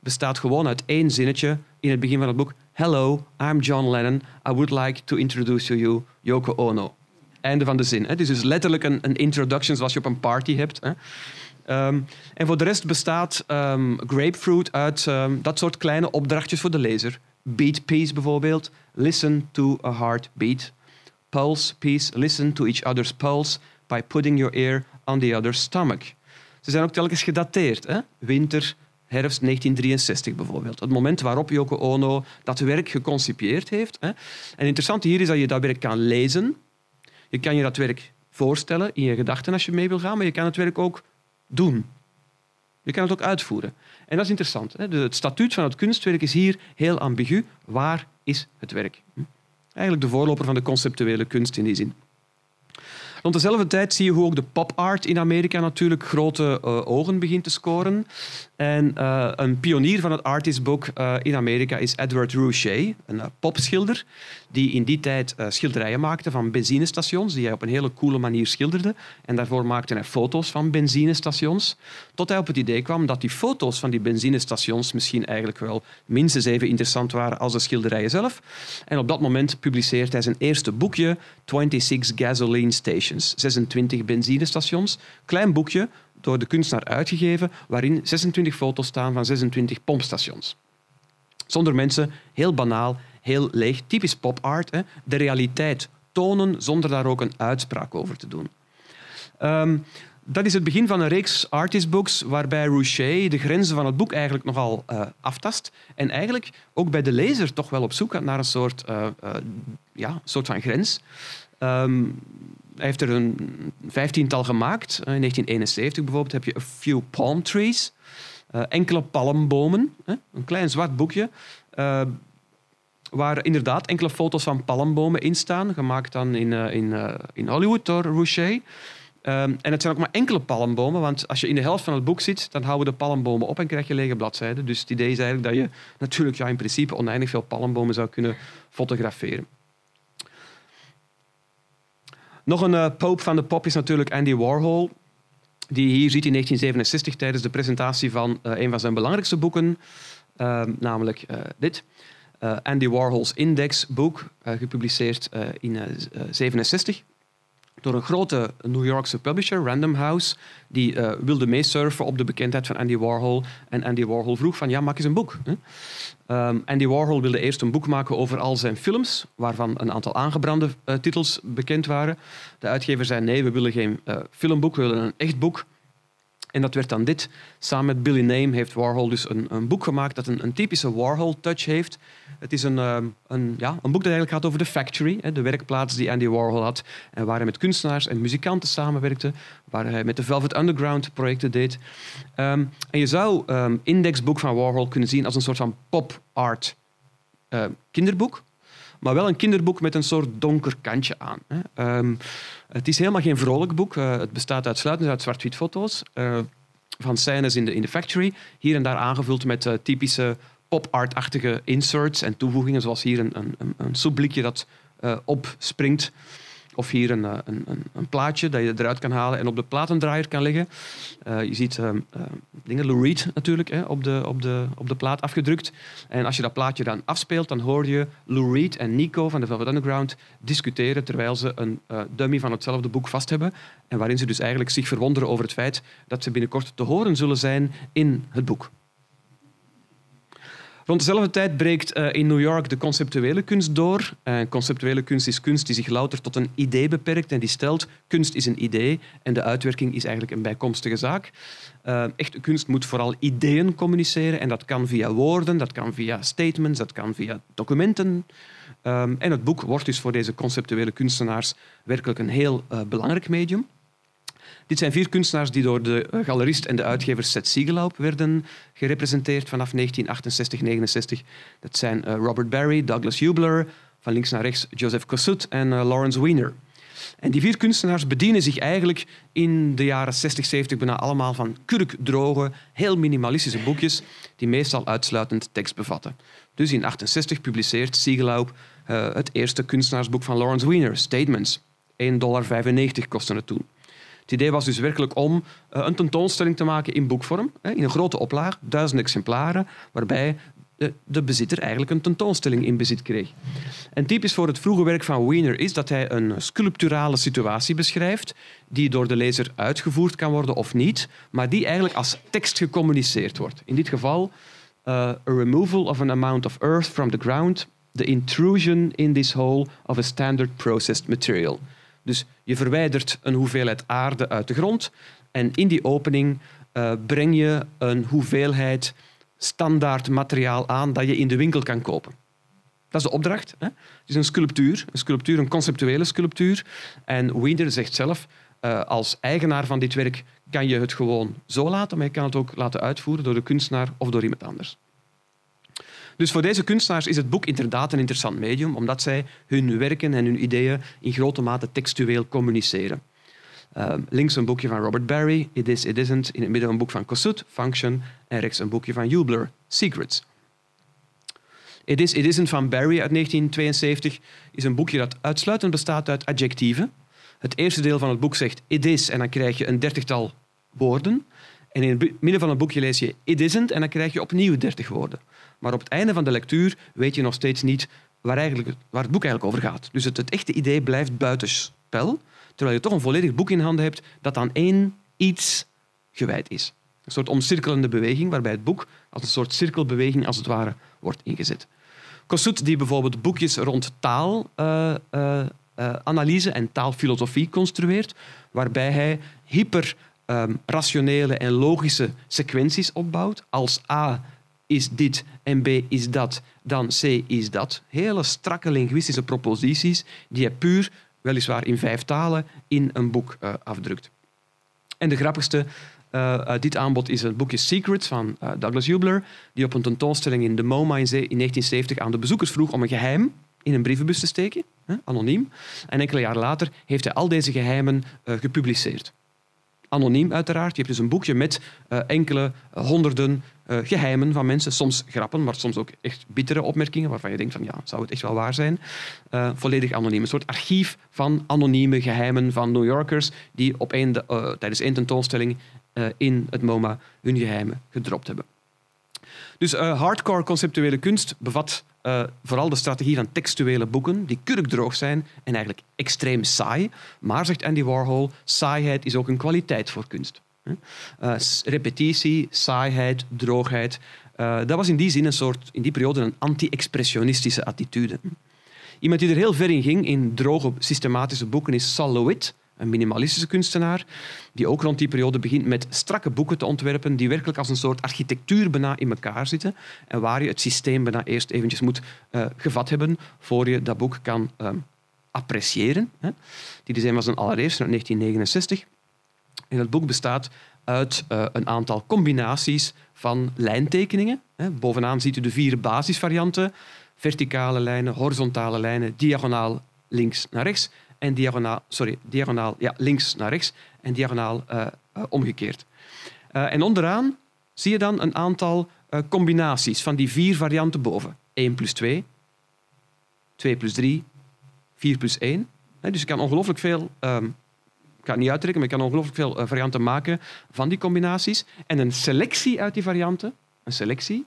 bestaat gewoon uit één zinnetje in het begin van het boek. Hello, I'm John Lennon. I would like to introduce to you Yoko Ono. Einde van de zin. Hè. Dus, dus letterlijk een, een introduction zoals je op een party hebt. Hè. Um, en voor de rest bestaat um, Grapefruit uit um, dat soort kleine opdrachtjes voor de lezer. Beat piece bijvoorbeeld. Listen to a heartbeat. Pulse piece. Listen to each other's pulse by putting your ear on the other's stomach. Ze zijn ook telkens gedateerd. Hè? Winter, herfst 1963 bijvoorbeeld. Het moment waarop Yoko Ono dat werk geconcipieerd heeft. Hè. En interessant hier is dat je dat werk kan lezen. Je kan je dat werk voorstellen in je gedachten als je mee wil gaan, maar je kan het werk ook doen. Je kan het ook uitvoeren. En dat is interessant. Hè. Het statuut van het kunstwerk is hier heel ambigu. Waar is het werk? Eigenlijk de voorloper van de conceptuele kunst in die zin. Rond dezelfde tijd zie je hoe ook de pop art in Amerika natuurlijk grote uh, ogen begint te scoren. En uh, een pionier van het artistboek uh, in Amerika is Edward Rouchet, een popschilder die in die tijd schilderijen maakte van benzinestations, die hij op een hele coole manier schilderde. En daarvoor maakte hij foto's van benzinestations. Tot hij op het idee kwam dat die foto's van die benzinestations misschien eigenlijk wel minstens even interessant waren als de schilderijen zelf. En op dat moment publiceert hij zijn eerste boekje, 26 Gasoline Stations, 26 benzinestations. Klein boekje, door de kunstenaar uitgegeven, waarin 26 foto's staan van 26 pompstations. Zonder mensen, heel banaal, heel leeg, typisch pop art. Hè? De realiteit tonen zonder daar ook een uitspraak over te doen. Um, dat is het begin van een reeks artistbooks waarbij Rouchet de grenzen van het boek eigenlijk nogal uh, aftast. En eigenlijk ook bij de lezer toch wel op zoek gaat naar een soort, uh, uh, ja, soort van grens. Um, hij heeft er een vijftiental gemaakt. In 1971 bijvoorbeeld heb je A Few Palm Trees. enkele palmbomen. Een klein zwart boekje waar inderdaad enkele foto's van palmbomen in staan, gemaakt dan in, in, in Hollywood door Rouchet. Um, en het zijn ook maar enkele palmbomen, want als je in de helft van het boek zit, dan houden de palmbomen op en krijg je lege bladzijden. Dus het idee is eigenlijk dat je natuurlijk ja, in principe oneindig veel palmbomen zou kunnen fotograferen. Nog een uh, pope van de pop is natuurlijk Andy Warhol, die hier ziet in 1967 tijdens de presentatie van een van zijn belangrijkste boeken, uh, namelijk dit. Andy Warhol's Index boek, gepubliceerd in 1967 door een grote New Yorkse publisher, Random House, die wilde meesurfen op de bekendheid van Andy Warhol. En Andy Warhol vroeg van, ja, maak eens een boek. Hè? Um, Andy Warhol wilde eerst een boek maken over al zijn films, waarvan een aantal aangebrande titels bekend waren. De uitgever zei, nee, we willen geen filmboek, we willen een echt boek. En dat werd dan dit. Samen met Billy Name heeft Warhol dus een, een boek gemaakt dat een, een typische Warhol-touch heeft. Het is een, uh, een, ja, een boek dat eigenlijk gaat over de factory, de werkplaats die Andy Warhol had. En waar hij met kunstenaars en muzikanten samenwerkte. Waar hij met de Velvet Underground projecten deed. Um, en je zou um, indexboek van Warhol kunnen zien als een soort van pop-art uh, kinderboek maar wel een kinderboek met een soort donker kantje aan. Hè. Um, het is helemaal geen vrolijk boek. Uh, het bestaat uitsluitend uit zwart-wit foto's uh, van scènes in de, in factory. Hier en daar aangevuld met uh, typische pop-art-achtige inserts en toevoegingen, zoals hier een, een, een soepblikje dat opspringt. Of hier een, een, een, een, plaatje dat je eruit kan halen en op de platendraaier kan leggen. Uh, je ziet uh, uh, dingen, Lou Reed natuurlijk, hè, op, de, op, de, op de plaat afgedrukt. En als je dat plaatje dan afspeelt, dan hoor je Lou Reed en Nico van de Velvet Underground discussiëren terwijl ze een dummy van hetzelfde boek vast hebben. En waarin ze dus eigenlijk zich verwonderen over het feit dat ze binnenkort te horen zullen zijn in het boek. Rond dezelfde tijd breekt uh, in New York de conceptuele kunst door. Uh, conceptuele kunst is kunst die zich louter tot een idee beperkt en die stelt kunst is een idee en de uitwerking is eigenlijk een bijkomstige zaak. Uh, echte kunst moet vooral ideeën communiceren en dat kan via woorden, dat kan via statements, dat kan via documenten. Um, en het boek wordt dus voor deze conceptuele kunstenaars werkelijk een heel belangrijk medium. Dit zijn vier kunstenaars die door de galerist en de uitgever Seth Siegelaup werden gerepresenteerd vanaf 1968-69. Dat zijn Robert Barry, Douglas Hubler, van links naar rechts Joseph Kossut en Lawrence Wiener. En die vier kunstenaars bedienen zich eigenlijk in de jaren 60, 70 bijna allemaal van kurkdroge, heel minimalistische boekjes die meestal uitsluitend tekst bevatten. Dus in 68 publiceert Siegelaup uh, het eerste kunstenaarsboek van Lawrence Wiener, Statements. 1,95 dollar kostte het toen. Het idee was dus werkelijk om uh, een tentoonstelling te maken in boekvorm, in een grote oplaag, duizend exemplaren, waarbij de, de, bezitter eigenlijk een tentoonstelling in bezit kreeg. En typisch voor het vroege werk van Wiener is dat hij een sculpturale situatie beschrijft, die door de lezer uitgevoerd kan worden of niet, maar die eigenlijk als tekst gecommuniceerd wordt. In dit geval, uh, a removal of an amount of earth from the ground, the intrusion in this hole of a standard processed material. Dus je verwijdert een hoeveelheid aarde uit de grond en in die opening uh, breng je een hoeveelheid standaard materiaal aan dat je in de winkel kan kopen. Dat is de opdracht. Hè? Het is een sculptuur, een sculptuur, een conceptuele sculptuur. En Wiener zegt zelf, uh, als eigenaar van dit werk kan je het gewoon zo laten, maar je kan het ook laten uitvoeren door de kunstenaar of door iemand anders. Dus voor deze kunstenaars is het boek inderdaad een interessant medium, omdat zij hun werken en hun ideeën in grote mate textueel communiceren. Uh, links een boekje van Robert Barry, It Is, It Isn't. In het midden een boek van Kossuth, Function. En rechts een boekje van Hubler, Secrets. It Is, It Isn't van Barry uit 1972 is een boekje dat uitsluitend bestaat uit adjectieven. Het eerste deel van het boek zegt it is en dan krijg je een dertigtal woorden. En in het midden van het boekje lees je it isn't en dan krijg je opnieuw dertig woorden. Maar op het einde van de lectuur weet je nog steeds niet waar, eigenlijk, waar het boek eigenlijk over gaat. Dus het, het echte idee blijft buitenspel terwijl je toch een volledig boek in handen hebt dat aan één iets gewijd is. Een soort omcirkelende beweging, waarbij het boek als een soort cirkelbeweging als het ware wordt ingezet. Kossuth, die bijvoorbeeld boekjes rond taalanalyse uh, uh, uh, en taalfilosofie construeert, waarbij hij hyperrationele en logische sequenties opbouwt. Als A is dit en B is dat, dan C is dat. Hele strakke linguïstische proposities die hij puur weliswaar in vijf talen, in een boek uh, afdrukt. En de grappigste uh, uit dit aanbod is het boekje Secrets van uh, Douglas Hubler, die op een tentoonstelling in de MoMA in 1970 aan de bezoekers vroeg om een geheim in een brievenbus te steken, hè, anoniem. En enkele jaren later heeft hij al deze geheimen gepubliceerd anoniem uiteraard. Je hebt dus een boekje met uh, enkele honderden uh, geheimen van mensen. Soms grappen, maar soms ook echt bittere opmerkingen waarvan je denkt van ja, zou het echt wel waar zijn? Volledig anoniem. Een soort archief van anonieme geheimen van New Yorkers die op een de, tijdens één tentoonstelling in het MoMA hun geheimen gedropt hebben. Dus hardcore conceptuele kunst bevat uh, vooral de strategie van textuele boeken, die kurkdroog zijn en eigenlijk extreem saai. Maar, zegt Andy Warhol, saaiheid is ook een kwaliteit voor kunst. Uh, repetitie, saaiheid, droogheid. Uh, dat was in die zin een soort, in die periode een anti-expressionistische attitude. Iemand die er heel ver in ging in droge, systematische boeken is Sal Lewitt, een minimalistische kunstenaar, die ook rond die periode begint met strakke boeken te ontwerpen die werkelijk als een soort architectuur bijna in elkaar zitten en waar je het systeem bijna eerst eventjes moet uh, gevat hebben voor je dat boek kan uh, appreciëren. Hè. Die design was een allereerste uit 1969. En het boek bestaat uit uh, een aantal combinaties van lijntekeningen. Hè. Bovenaan ziet u de vier basisvarianten. Verticale lijnen, horizontale lijnen, diagonaal links naar rechts en diagonaal, sorry, diagonaal ja, links naar rechts en diagonaal uh, uh, omgekeerd. Uh, en onderaan zie je dan een aantal combinaties van die vier varianten boven. 1 plus 2, 2 plus 3, 4 plus 1. dus je kan ongelooflijk veel, um, ik ga het niet uittrekken, maar je kan ongelooflijk veel varianten maken van die combinaties. En een selectie uit die varianten, een selectie,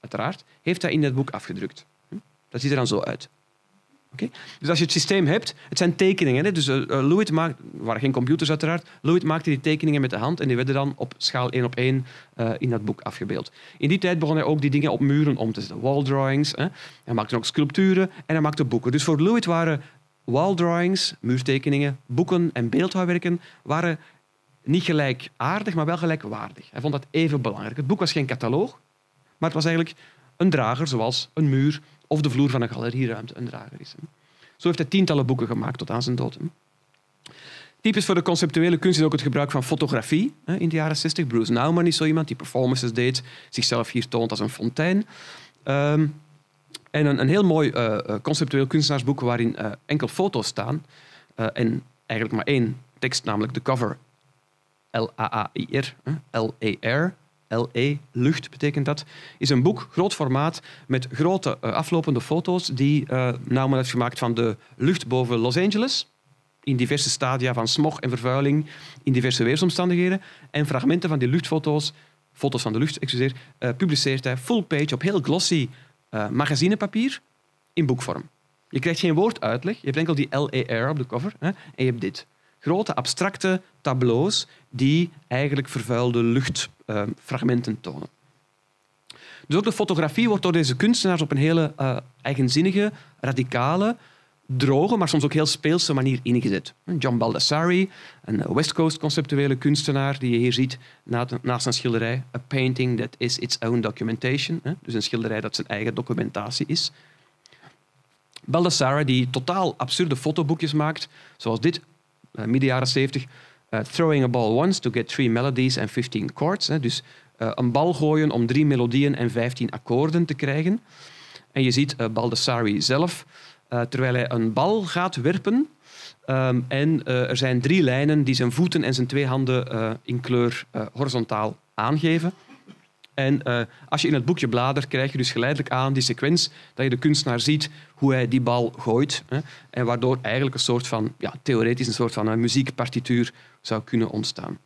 uiteraard, heeft hij in het boek afgedrukt. Hm? Dat ziet er dan zo uit. Dus als je het systeem hebt, het zijn tekeningen. Hè? Dus uh, Lewitt maakt, er waren geen computers uiteraard, Lewitt maakte die tekeningen met de hand en die werden dan op schaal 1 op 1 uh, in dat boek afgebeeld. In die tijd begon hij ook die dingen op muren om te zetten, wall drawings. Hè? Hij maakte ook sculpturen en hij maakte boeken. Dus voor Lewitt waren wall drawings, muurtekeningen, boeken en beeldhouwwerken waren niet gelijkaardig, maar wel gelijkwaardig. Hij vond dat even belangrijk. Het boek was geen cataloog, maar het was eigenlijk een drager, zoals een muur of de vloer van een galerieruimte een drager is. Zo heeft hij tientallen boeken gemaakt tot aan zijn dood. Typisch voor de conceptuele kunst is ook het gebruik van fotografie in de jaren 60. Bruce Nauman is zo iemand die performances deed, zichzelf hier toont als een fontein. Ehm, en een, een, heel mooi uh, conceptueel kunstenaarsboek waarin uh, enkel foto's staan en eigenlijk maar één tekst, namelijk de cover. L-A-A-I-R, L-E-R, L-E, lucht betekent dat, is een boek, groot formaat, met grote aflopende foto's die Nauman heeft gemaakt van de lucht boven Los Angeles in diverse stadia van smog en vervuiling, in diverse weersomstandigheden. En fragmenten van die luchtfoto's, foto's van de lucht, excuseer, uh, publiceert hij full page op heel glossy uh, magazinepapier in boekvorm. Je krijgt geen woorduitleg, je hebt enkel die LER op de cover hè, en je hebt dit. Grote abstracte tableaus die eigenlijk vervuilde luchtfragmenten uh, tonen. Dus ook de fotografie wordt door deze kunstenaars op een hele uh, eigenzinnige, radicale, droge, maar soms ook heel speelse manier ingezet. John Baldassari, een West Coast conceptuele kunstenaar die je hier ziet naast een schilderij. A painting that is its own documentation. Dus een schilderij dat zijn eigen documentatie is. Baldassari die totaal absurde fotoboekjes maakt, zoals dit, eh, midden jaren 70. Uh, throwing a ball once to get three melodies and 15 chords. Dus uh, een bal gooien om drie melodieën en 15 akkoorden te krijgen. En je ziet Baldassari zelf terwijl hij een bal gaat werpen. Um, en er zijn drie lijnen die zijn voeten en zijn twee handen in kleur horizontaal aangeven. En als je in het boekje bladert, krijg je dus geleidelijk aan die sequentie dat je de kunstenaar ziet hoe hij die bal gooit. Hè, en waardoor eigenlijk een soort van, ja, theoretisch een soort van muziekpartituur zou kunnen ontstaan.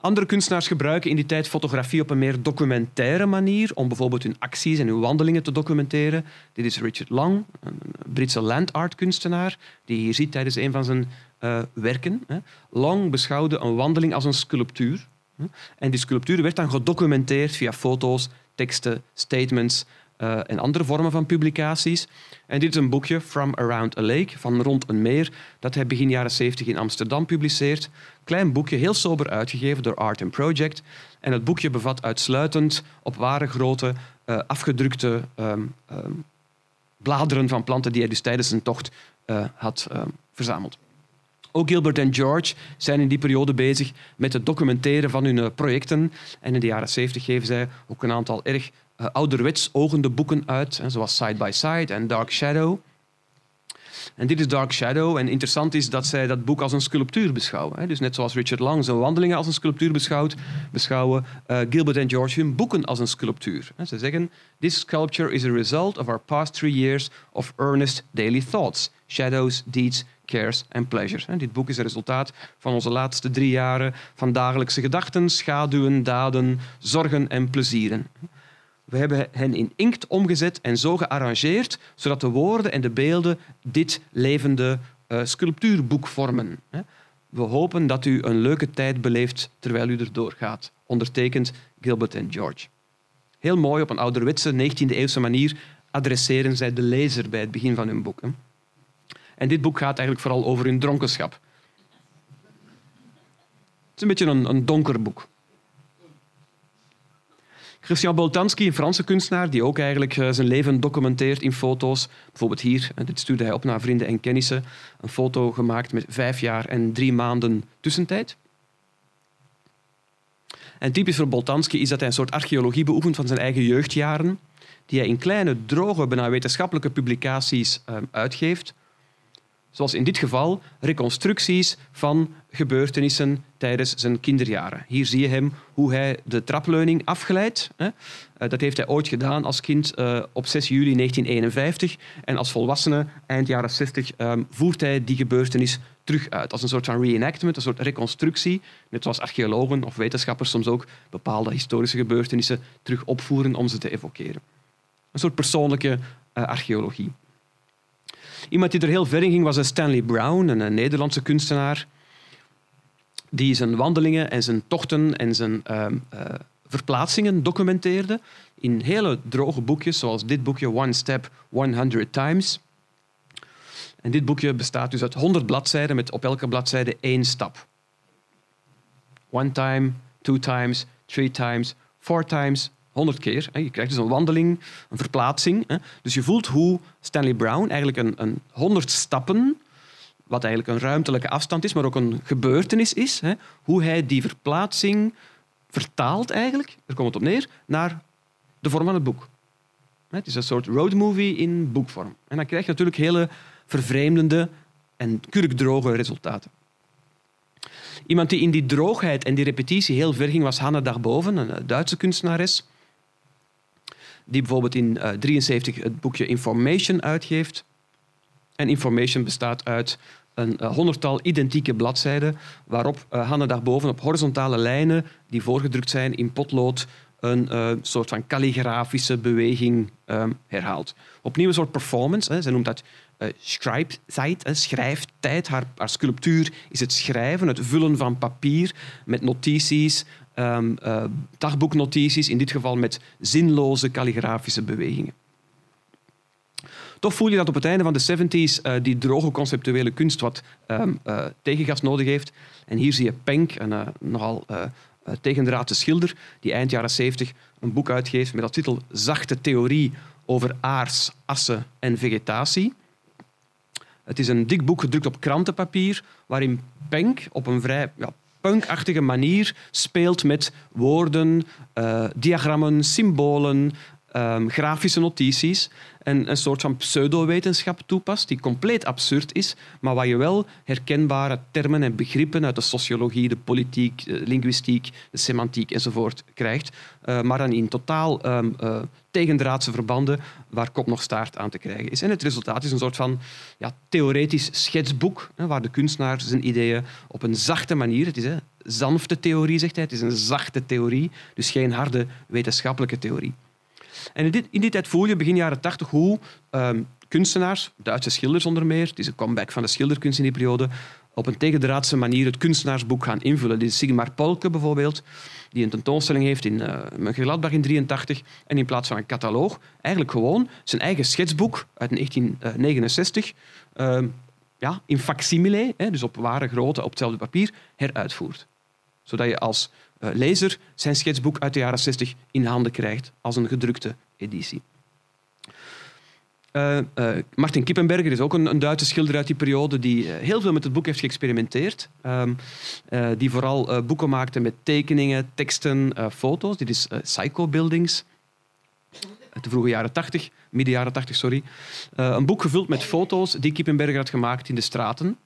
Andere kunstenaars gebruiken in die tijd fotografie op een meer documentaire manier om bijvoorbeeld hun acties en hun wandelingen te documenteren. Dit is Richard Long, een Britse land art kunstenaar, die je hier ziet tijdens een van zijn uh, werken. Long beschouwde een wandeling als een sculptuur. En die sculptuur werd dan gedocumenteerd via foto's, teksten, statements uh, en andere vormen van publicaties. En dit is een boekje, From Around a Lake, van Rond een Meer, dat hij begin jaren 70 in Amsterdam publiceert. Klein boekje, heel sober uitgegeven door Art and Project. En het boekje bevat uitsluitend op ware grote uh, afgedrukte um, um, bladeren van planten die hij dus tijdens zijn tocht uh, had um, verzameld. Ook Gilbert en George zijn in die periode bezig met het documenteren van hun uh, projecten. En in de jaren 70 geven zij ook een aantal erg uh, ouderwets ogende boeken uit, zoals Side by Side en Dark Shadow. En dit is Dark Shadow. En interessant is dat zij dat boek als een sculptuur beschouwen. Dus net zoals Richard Lang zijn wandelingen als een sculptuur beschouwt, beschouwen uh, Gilbert en George hun boeken als een sculptuur. Ze zeggen, this sculpture is a result of our past three years of earnest daily thoughts, shadows, deeds, cares and pleasures. Dit boek is het resultaat van onze laatste drie jaren van dagelijkse gedachten, schaduwen, daden, zorgen en plezieren. We hebben hen in inkt omgezet en zo gearrangeerd, zodat de woorden en de beelden dit levende uh, sculptuurboek vormen. We hopen dat u een leuke tijd beleeft terwijl u erdoor gaat. Ondertekend Gilbert en George. Heel mooi, op een ouderwetse 19e-eeuwse manier adresseren zij de lezer bij het begin van hun boek. En dit boek gaat eigenlijk vooral over hun dronkenschap. Het is een beetje een, een donker boek. Christian Boltanski, een Franse kunstenaar, die ook eigenlijk eh, zijn leven documenteert in foto's. Bijvoorbeeld hier, dit stuurde hij op naar vrienden en kennissen. Een foto gemaakt met vijf jaar en drie maanden tussentijd. En typisch voor Boltanski is dat hij een soort archeologie beoefent van zijn eigen jeugdjaren, die hij in kleine, droge, bijna wetenschappelijke publicaties uh, uitgeeft. Zoals in dit geval reconstructies van gebeurtenissen tijdens zijn kinderjaren. Hier zie je hem hoe hij de trapleuning afglijdt. Eh, dat heeft hij ooit gedaan als kind eh, op 6 juli 1951. En als volwassene, eind jaren 60, ehm, voert hij die gebeurtenis terug uit. Als een soort van reenactment, een soort reconstructie. Net zoals archeologen of wetenschappers soms ook bepaalde historische gebeurtenissen terug opvoeren om ze te evokeren. Een soort persoonlijke uh, archeologie. Iemand die er heel ver in ging was Stanley Brown, een Nederlandse kunstenaar, die zijn wandelingen en zijn tochten en zijn uh, uh, verplaatsingen documenteerde in hele droge boekjes, zoals dit boekje One Step 100 Times. En dit boekje bestaat dus uit 100 bladzijden met op elke bladzijde één stap. One time, two times, three times, four times, honderd keer. Je krijgt dus een wandeling, een verplaatsing. Dus je voelt hoe Stanley Brown eigenlijk een, een honderd stappen wat eigenlijk een ruimtelijke afstand is, maar ook een gebeurtenis is. Hè, hoe hij die verplaatsing vertaalt eigenlijk, daar komt het op neer, naar de vorm van het boek. Het is een soort roadmovie in boekvorm. En dan krijg je natuurlijk hele vervreemdende en kurkdroge resultaten. Iemand die in die droogheid en die repetitie heel ver ging was Hanne Dagboven, een Duitse kunstenares. Die bijvoorbeeld in 1973 uh, het boekje Information uitgeeft. En Information bestaat uit een uh, honderdtal identieke bladzijden waarop uh, Hanne Dagboven op horizontale lijnen die voorgedrukt zijn in potlood een soort van kalligrafische beweging um, herhaalt. Opnieuw een soort performance. Hè. Ze noemt dat schrijftijd, schrijftijd. Haar, sculptuur is het schrijven, het vullen van papier met notities, um, dagboeknotities, in dit geval met zinloze kalligrafische bewegingen. Toch voel je dat op het einde van de 70s uh, die droge conceptuele kunst wat um, uh, tegengas nodig heeft. En hier zie je Penk, een uh, nogal tegendraadse schilder, die eind jaren 70 een boek uitgeeft met de titel Zachte theorie over aars, assen en vegetatie. Het is een dik boek gedrukt op krantenpapier, waarin Penk op een vrij ja, punkachtige manier speelt met woorden, uh, diagrammen, symbolen, um, grafische notities en een soort van pseudowetenschap toepast die compleet absurd is, maar waar je wel herkenbare termen en begrippen uit de sociologie, de politiek, de linguïstiek, de semantiek enzovoort krijgt, uh, maar dan in totaal um, uh, tegendraadse verbanden waar kop nog staart aan te krijgen is. En het resultaat is een soort van ja, theoretisch schetsboek hè, waar de kunstenaar zijn ideeën op een zachte manier, het is hè, zanfte theorie zegt hij, het is een zachte theorie, dus geen harde wetenschappelijke theorie. En in, dit, in voel je begin jaren tachtig hoe um, kunstenaars, Duitse schilders onder meer, het is een comeback van de schilderkunst in die periode, op een tegendraadse manier het kunstenaarsboek gaan invullen. Dit is Sigmar Polke bijvoorbeeld, die een tentoonstelling heeft in uh, Mönchengladbach in 1983 en in plaats van een cataloog eigenlijk gewoon zijn eigen schetsboek uit 1969 uh, ja, in facsimile, dus op ware grootte op hetzelfde papier, heruitvoert. Zodat je als lezer zijn schetsboek uit de jaren 60 in handen krijgt als een gedrukte editie. Uh, uh, Martin Kippenberger is ook een, een, Duitse schilder uit die periode die heel veel met het boek heeft geëxperimenteerd. Um, die vooral boeken maakte met tekeningen, teksten, foto's. Dit is Psycho Buildings uit de vroege jaren 80, midden jaren 80, sorry. een boek gevuld met foto's die Kippenberger had gemaakt in de straten.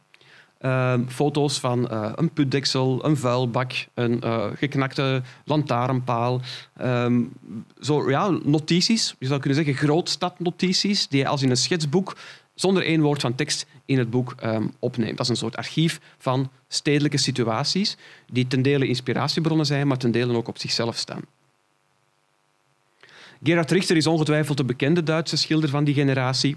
Uh, foto's van uh, een putdeksel, een vuilbak, een uh, geknakte lantaarnpaal. Um, zo, ja, notities, je zou kunnen zeggen grootstadnotities, die je als in een schetsboek zonder één woord van tekst in het boek um, opneemt. Dat is een soort archief van stedelijke situaties die ten dele inspiratiebronnen zijn, maar ten dele ook op zichzelf staan. Gerhard Richter is ongetwijfeld de bekende Duitse schilder van die generatie.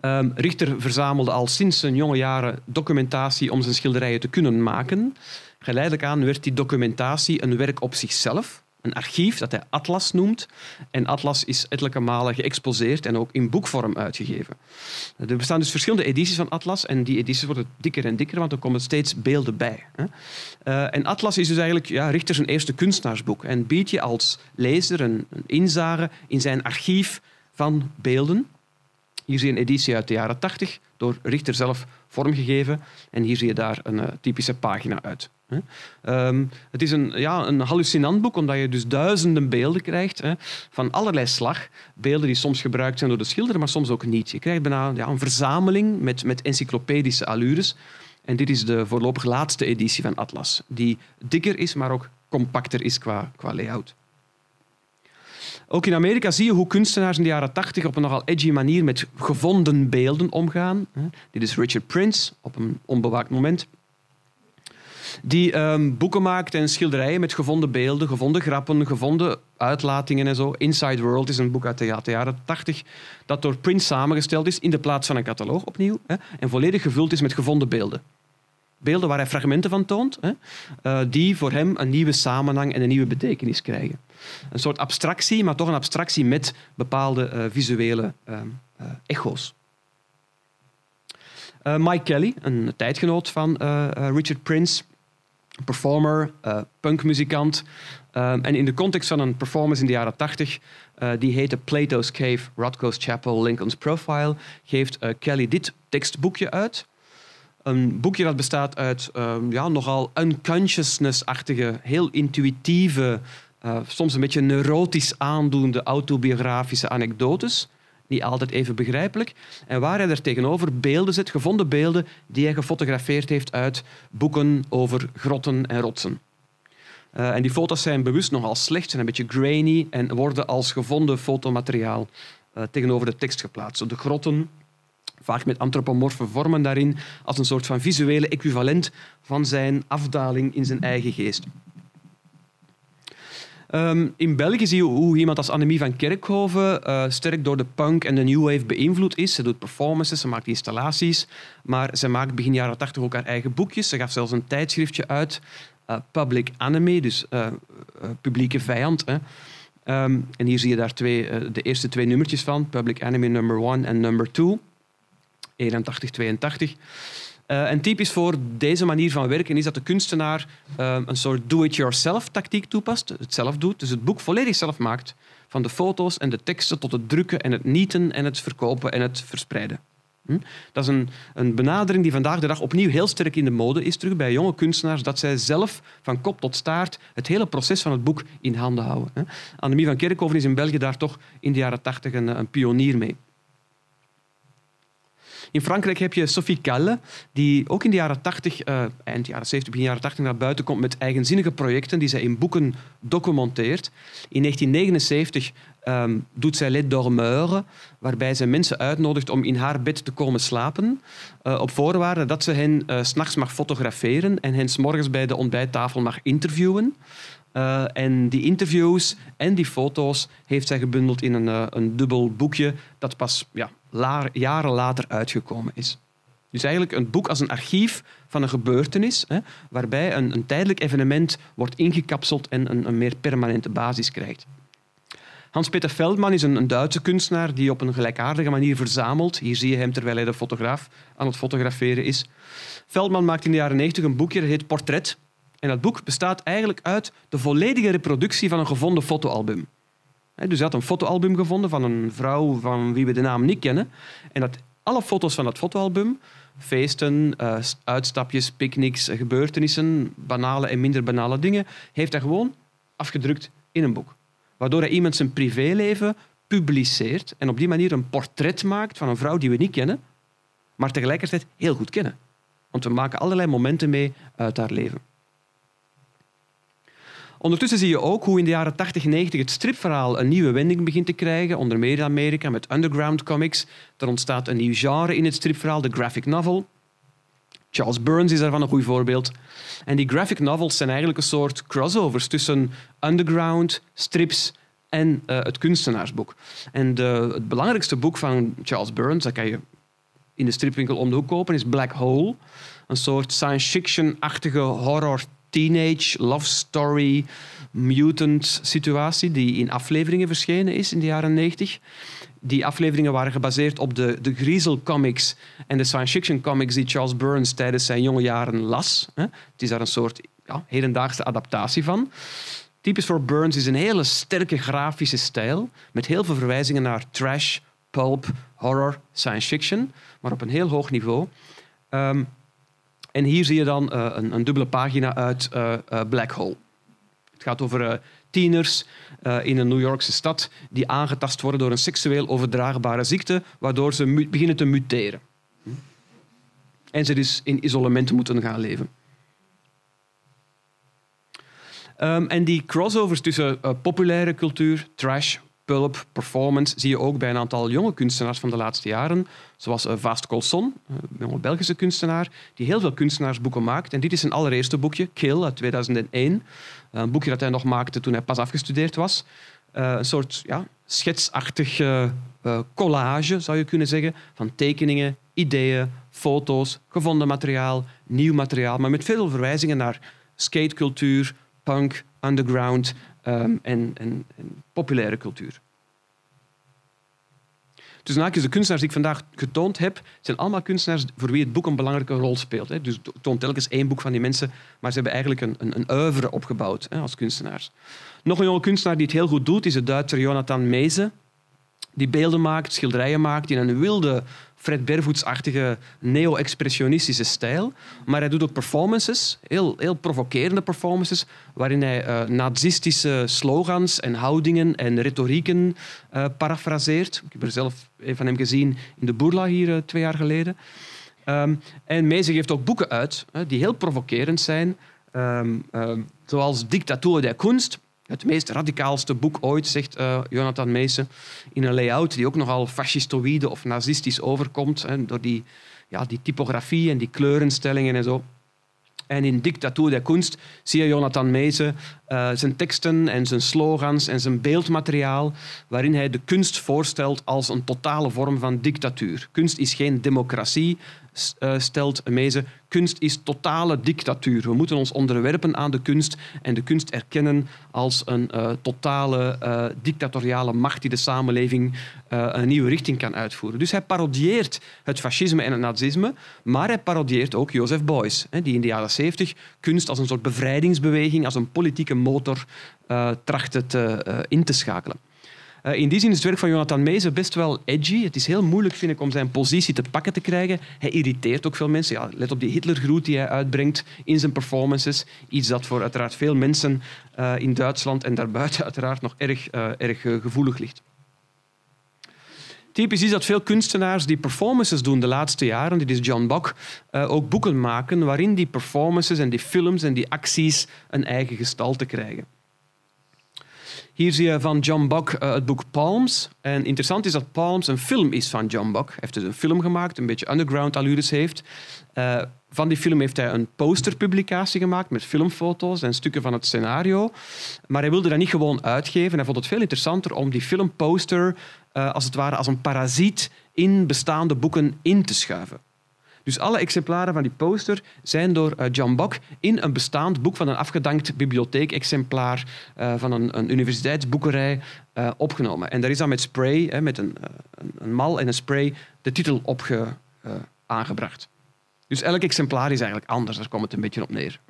Um, Richter verzamelde al sinds zijn jonge jaren documentatie om zijn schilderijen te kunnen maken. Geleidelijk aan werd die documentatie een werk op zichzelf, een archief dat hij Atlas noemt. En Atlas is ettelijke malen geëxposeerd en ook in boekvorm uitgegeven. Er bestaan dus verschillende edities van Atlas en die edities worden dikker en dikker, want er komen steeds beelden bij. Uh, en Atlas is dus eigenlijk ja, Richter zijn eerste kunstenaarsboek en biedt je als lezer een, een inzage in zijn archief van beelden hier zie je een editie uit de jaren 80, door Richter zelf vormgegeven. En hier zie je daar een uh, typische pagina uit. Um, het is een, ja, een hallucinant boek, omdat je dus duizenden beelden krijgt hè, van allerlei slag. Beelden die soms gebruikt zijn door de schilder, maar soms ook niet. Je krijgt bijna ja, een verzameling met, met encyclopedische allures. En dit is de voorlopig laatste editie van Atlas, die dikker is, maar ook compacter is qua, qua layout. Ook in Amerika zie je hoe kunstenaars in de jaren 80 op een nogal edgy manier met gevonden beelden omgaan. Dit is Richard Prince op een onbewaakt moment. Die um, boeken maakt en schilderijen met gevonden beelden, gevonden grappen, gevonden uitlatingen en zo. Inside World is een boek uit de jaren 80 dat door Prince samengesteld is in de plaats van een cataloog opnieuw hè, en volledig gevuld is met gevonden beelden beelden waar hij fragmenten van toont, hè, uh, die voor hem een nieuwe samenhang en een nieuwe betekenis krijgen. Een soort abstractie, maar toch een abstractie met bepaalde uh, visuele uh, echo's. Mike Kelly, een tijdgenoot van Richard Prince, performer, punkmuzikant. en in de context van een performance in de jaren 80, die heette Plato's Cave, Rothko's Chapel, Lincoln's Profile, geeft Kelly dit tekstboekje uit Een boekje dat bestaat uit ehm, ja, nogal unconsciousness-achtige, heel intuïtieve, uh, soms een beetje neurotisch aandoende autobiografische anekdotes. Niet altijd even begrijpelijk. En waar hij er tegenover beelden zet, gevonden beelden die hij gefotografeerd heeft uit boeken over grotten en rotsen. Uh, en die foto's zijn bewust nogal slecht, zijn een beetje grainy en worden als gevonden fotomateriaal uh, tegenover de tekst geplaatst. De grotten, vaak met antropomorfe vormen daarin, als een soort van visuele equivalent van zijn afdaling in zijn eigen geest. Um, in België zie je hoe iemand als Annemie van Kerkhoven uh, sterk door de punk en de new wave beïnvloed is. Ze doet performances, ze maakt installaties, maar ze maakt begin jaren 80 ook haar eigen boekjes. Ze gaf zelfs een tijdschriftje uit, uh, Public Enemy, dus uh, publieke vijand. Hè. Um, en hier zie je daar twee, de eerste twee nummertjes van, Public Enemy number 1 en number 2, 81, 82. Uh, en typisch voor deze manier van werken is dat de kunstenaar uh, een soort do-it-yourself tactiek toepast, het zelf doet, dus het boek volledig zelf maakt, van de foto's en de teksten tot het drukken en het nieten en het verkopen en het verspreiden. Hm? Dat is een, een, benadering die vandaag de dag opnieuw heel sterk in de mode is, terug bij jonge kunstenaars, dat zij zelf van kop tot staart het hele proces van het boek in handen houden. Hè? Annemie van Kerkhoven is in België daar toch in de jaren tachtig een, een pionier mee. In Frankrijk heb je Sophie Calle, die ook in de jaren 80, uh, eind jaren 70, begin jaren 80 naar buiten komt met eigenzinnige projecten die zij in boeken documenteert. In 1979 um, ehm, doet zij Les Dormeurs, waarbij zij mensen uitnodigt om in haar bed te komen slapen, uh, op voorwaarde dat ze hen eh, s'nachts mag fotograferen en hen s'morgens bij de ontbijttafel mag interviewen. En die interviews en die foto's heeft zij gebundeld in een, een dubbel boekje dat pas ja, jaren later uitgekomen is. Dus eigenlijk een boek als een archief van een gebeurtenis, hè, waarbij een, een, tijdelijk evenement wordt ingekapseld en een, een meer permanente basis krijgt. Hans-Peter Feldman is een, Duitse kunstenaar die op een gelijkaardige manier verzamelt. Hier zie je hem terwijl hij de fotograaf aan het fotograferen is. Feldman maakt in de jaren 90 een boekje dat heet Portret. En dat boek bestaat eigenlijk uit de volledige reproductie van een gevonden fotoalbum. Dus hij had een fotoalbum gevonden van een vrouw van wie we de naam niet kennen. En dat alle foto's van dat fotoalbum, feesten, uh, uitstapjes, picknicks, gebeurtenissen, banale en minder banale dingen, heeft hij gewoon afgedrukt in een boek. Waardoor hij iemand zijn privéleven publiceert en op die manier een portret maakt van een vrouw die we niet kennen, maar tegelijkertijd heel goed kennen. Want we maken allerlei momenten mee uit haar leven. Ondertussen zie je ook hoe in de jaren 80, 90 het stripverhaal een nieuwe wending begint te krijgen, onder meer in Amerika met underground comics. Er ontstaat een nieuw genre in het stripverhaal, de graphic novel. Charles Burns is daarvan een goed voorbeeld. En die graphic novels zijn eigenlijk een soort crossovers tussen underground, strips en uh, het kunstenaarsboek. En het belangrijkste boek van Charles Burns, dat kan je in de stripwinkel om de hoek kopen, is Black Hole. Een soort science fiction-achtige horror teenage love story mutant situatie die in afleveringen verschenen is in de jaren 90. Die afleveringen waren gebaseerd op de, de Griezel comics en de science fiction comics die Charles Burns tijdens zijn jonge jaren las. Het is daar een soort ja, hedendaagse adaptatie van. Typisch voor Burns is een hele sterke grafische stijl met heel veel verwijzingen naar trash, pulp, horror, science fiction, maar op een heel hoog niveau. Um, en hier zie je dan uh, een, een, dubbele pagina uit uh, Black Hole. Het gaat over tieners in een New Yorkse stad die aangetast worden door een seksueel overdraagbare ziekte, waardoor ze beginnen te muteren. En ze dus in isolement moeten gaan leven. Um, en die crossovers tussen populaire cultuur, trash, pulp, performance zie je ook bij een aantal jonge kunstenaars van de laatste jaren, zoals uh, Vaast Colson, een jonge Belgische kunstenaar, die heel veel kunstenaarsboeken maakt. En dit is zijn allereerste boekje, Kill, uit 2001. Een boekje dat hij nog maakte toen hij pas afgestudeerd was. Uh, een soort ja, schetsachtig uh, collage, zou je kunnen zeggen, van tekeningen, ideeën, foto's, gevonden materiaal, nieuw materiaal, maar met veel verwijzingen naar skatecultuur, punk, underground, um, en, en, populaire cultuur. Dus de kunstenaars die ik vandaag getoond heb, zijn allemaal kunstenaars voor wie het boek een belangrijke rol speelt. Hè. Dus toont telkens één boek van die mensen, maar ze hebben eigenlijk een, een, een oeuvre opgebouwd hè, als kunstenaars. Nog een jonge kunstenaar die het heel goed doet, is de Duitser Jonathan Meese. Die beelden maakt, schilderijen maakt in een wilde Fred Bervoets-achtige neo-expressionistische stijl. Maar hij doet ook performances, heel, heel provocerende performances, waarin hij uh, nazistische slogans en houdingen en retorieken uh, parafraseert. Ik heb er zelf een van hem gezien in de Burla hier uh, twee jaar geleden. Um, en Meese geeft ook boeken uit die heel provocerend zijn, um, um, zoals Dictatuur der Kunst, het meest radicaalste boek ooit, zegt uh, Jonathan Meesen, in een layout die ook nogal fascistoïde of nazistisch overkomt, hè, door die, ja, die typografie en die kleurenstellingen en zo. En in Dictatuur der Kunst zie je Jonathan Meese uh, zijn teksten en zijn slogans en zijn beeldmateriaal, waarin hij de kunst voorstelt als een totale vorm van dictatuur. Kunst is geen democratie, stelt Meese. Kunst is totale dictatuur. We moeten ons onderwerpen aan de kunst en de kunst erkennen als een uh, totale uh, dictatoriale macht die de samenleving een nieuwe richting kan uitvoeren. Dus hij parodieert het fascisme en het nazisme, maar hij parodieert ook Joseph Beuys, die in de jaren 70 kunst als een soort bevrijdingsbeweging, als een politieke motor trachtte te, in te schakelen. Uh, in die zin is het werk van Jonathan Meese best wel edgy. Het is heel moeilijk, vind ik, om zijn positie te pakken te krijgen. Hij irriteert ook veel mensen. Ja, let op die Hitlergroet die hij uitbrengt in zijn performances. Iets dat voor uiteraard veel mensen uh, in Duitsland en daarbuiten [LAUGHS] uiteraard nog erg, uh, erg gevoelig ligt. Typisch is dat veel kunstenaars die performances doen de laatste jaren, dit is John Bok, ook boeken maken waarin die performances en die films en die acties een eigen gestalte krijgen. Hier zie je van John Buck uh, het boek Palms. En interessant is dat Palms een film is van John Buck. Hij heeft dus een film gemaakt, een beetje underground allures heeft. Uh, van die film heeft hij een posterpublicatie gemaakt met filmfoto's en stukken van het scenario. Maar hij wilde dat niet gewoon uitgeven. Hij vond het veel interessanter om die filmposter uh, als het ware als een parasiet in bestaande boeken in te schuiven. Dus alle exemplaren van die poster zijn door uh, John Bock in een bestaand boek van een afgedankt bibliotheekexemplaar uh, van een, een universiteitsboekerij uh, opgenomen. En daar is dan met spray, hè, met een, een, een, mal en een spray, de titel op aangebracht. Dus elk exemplaar is eigenlijk anders, daar komt het een beetje op neer.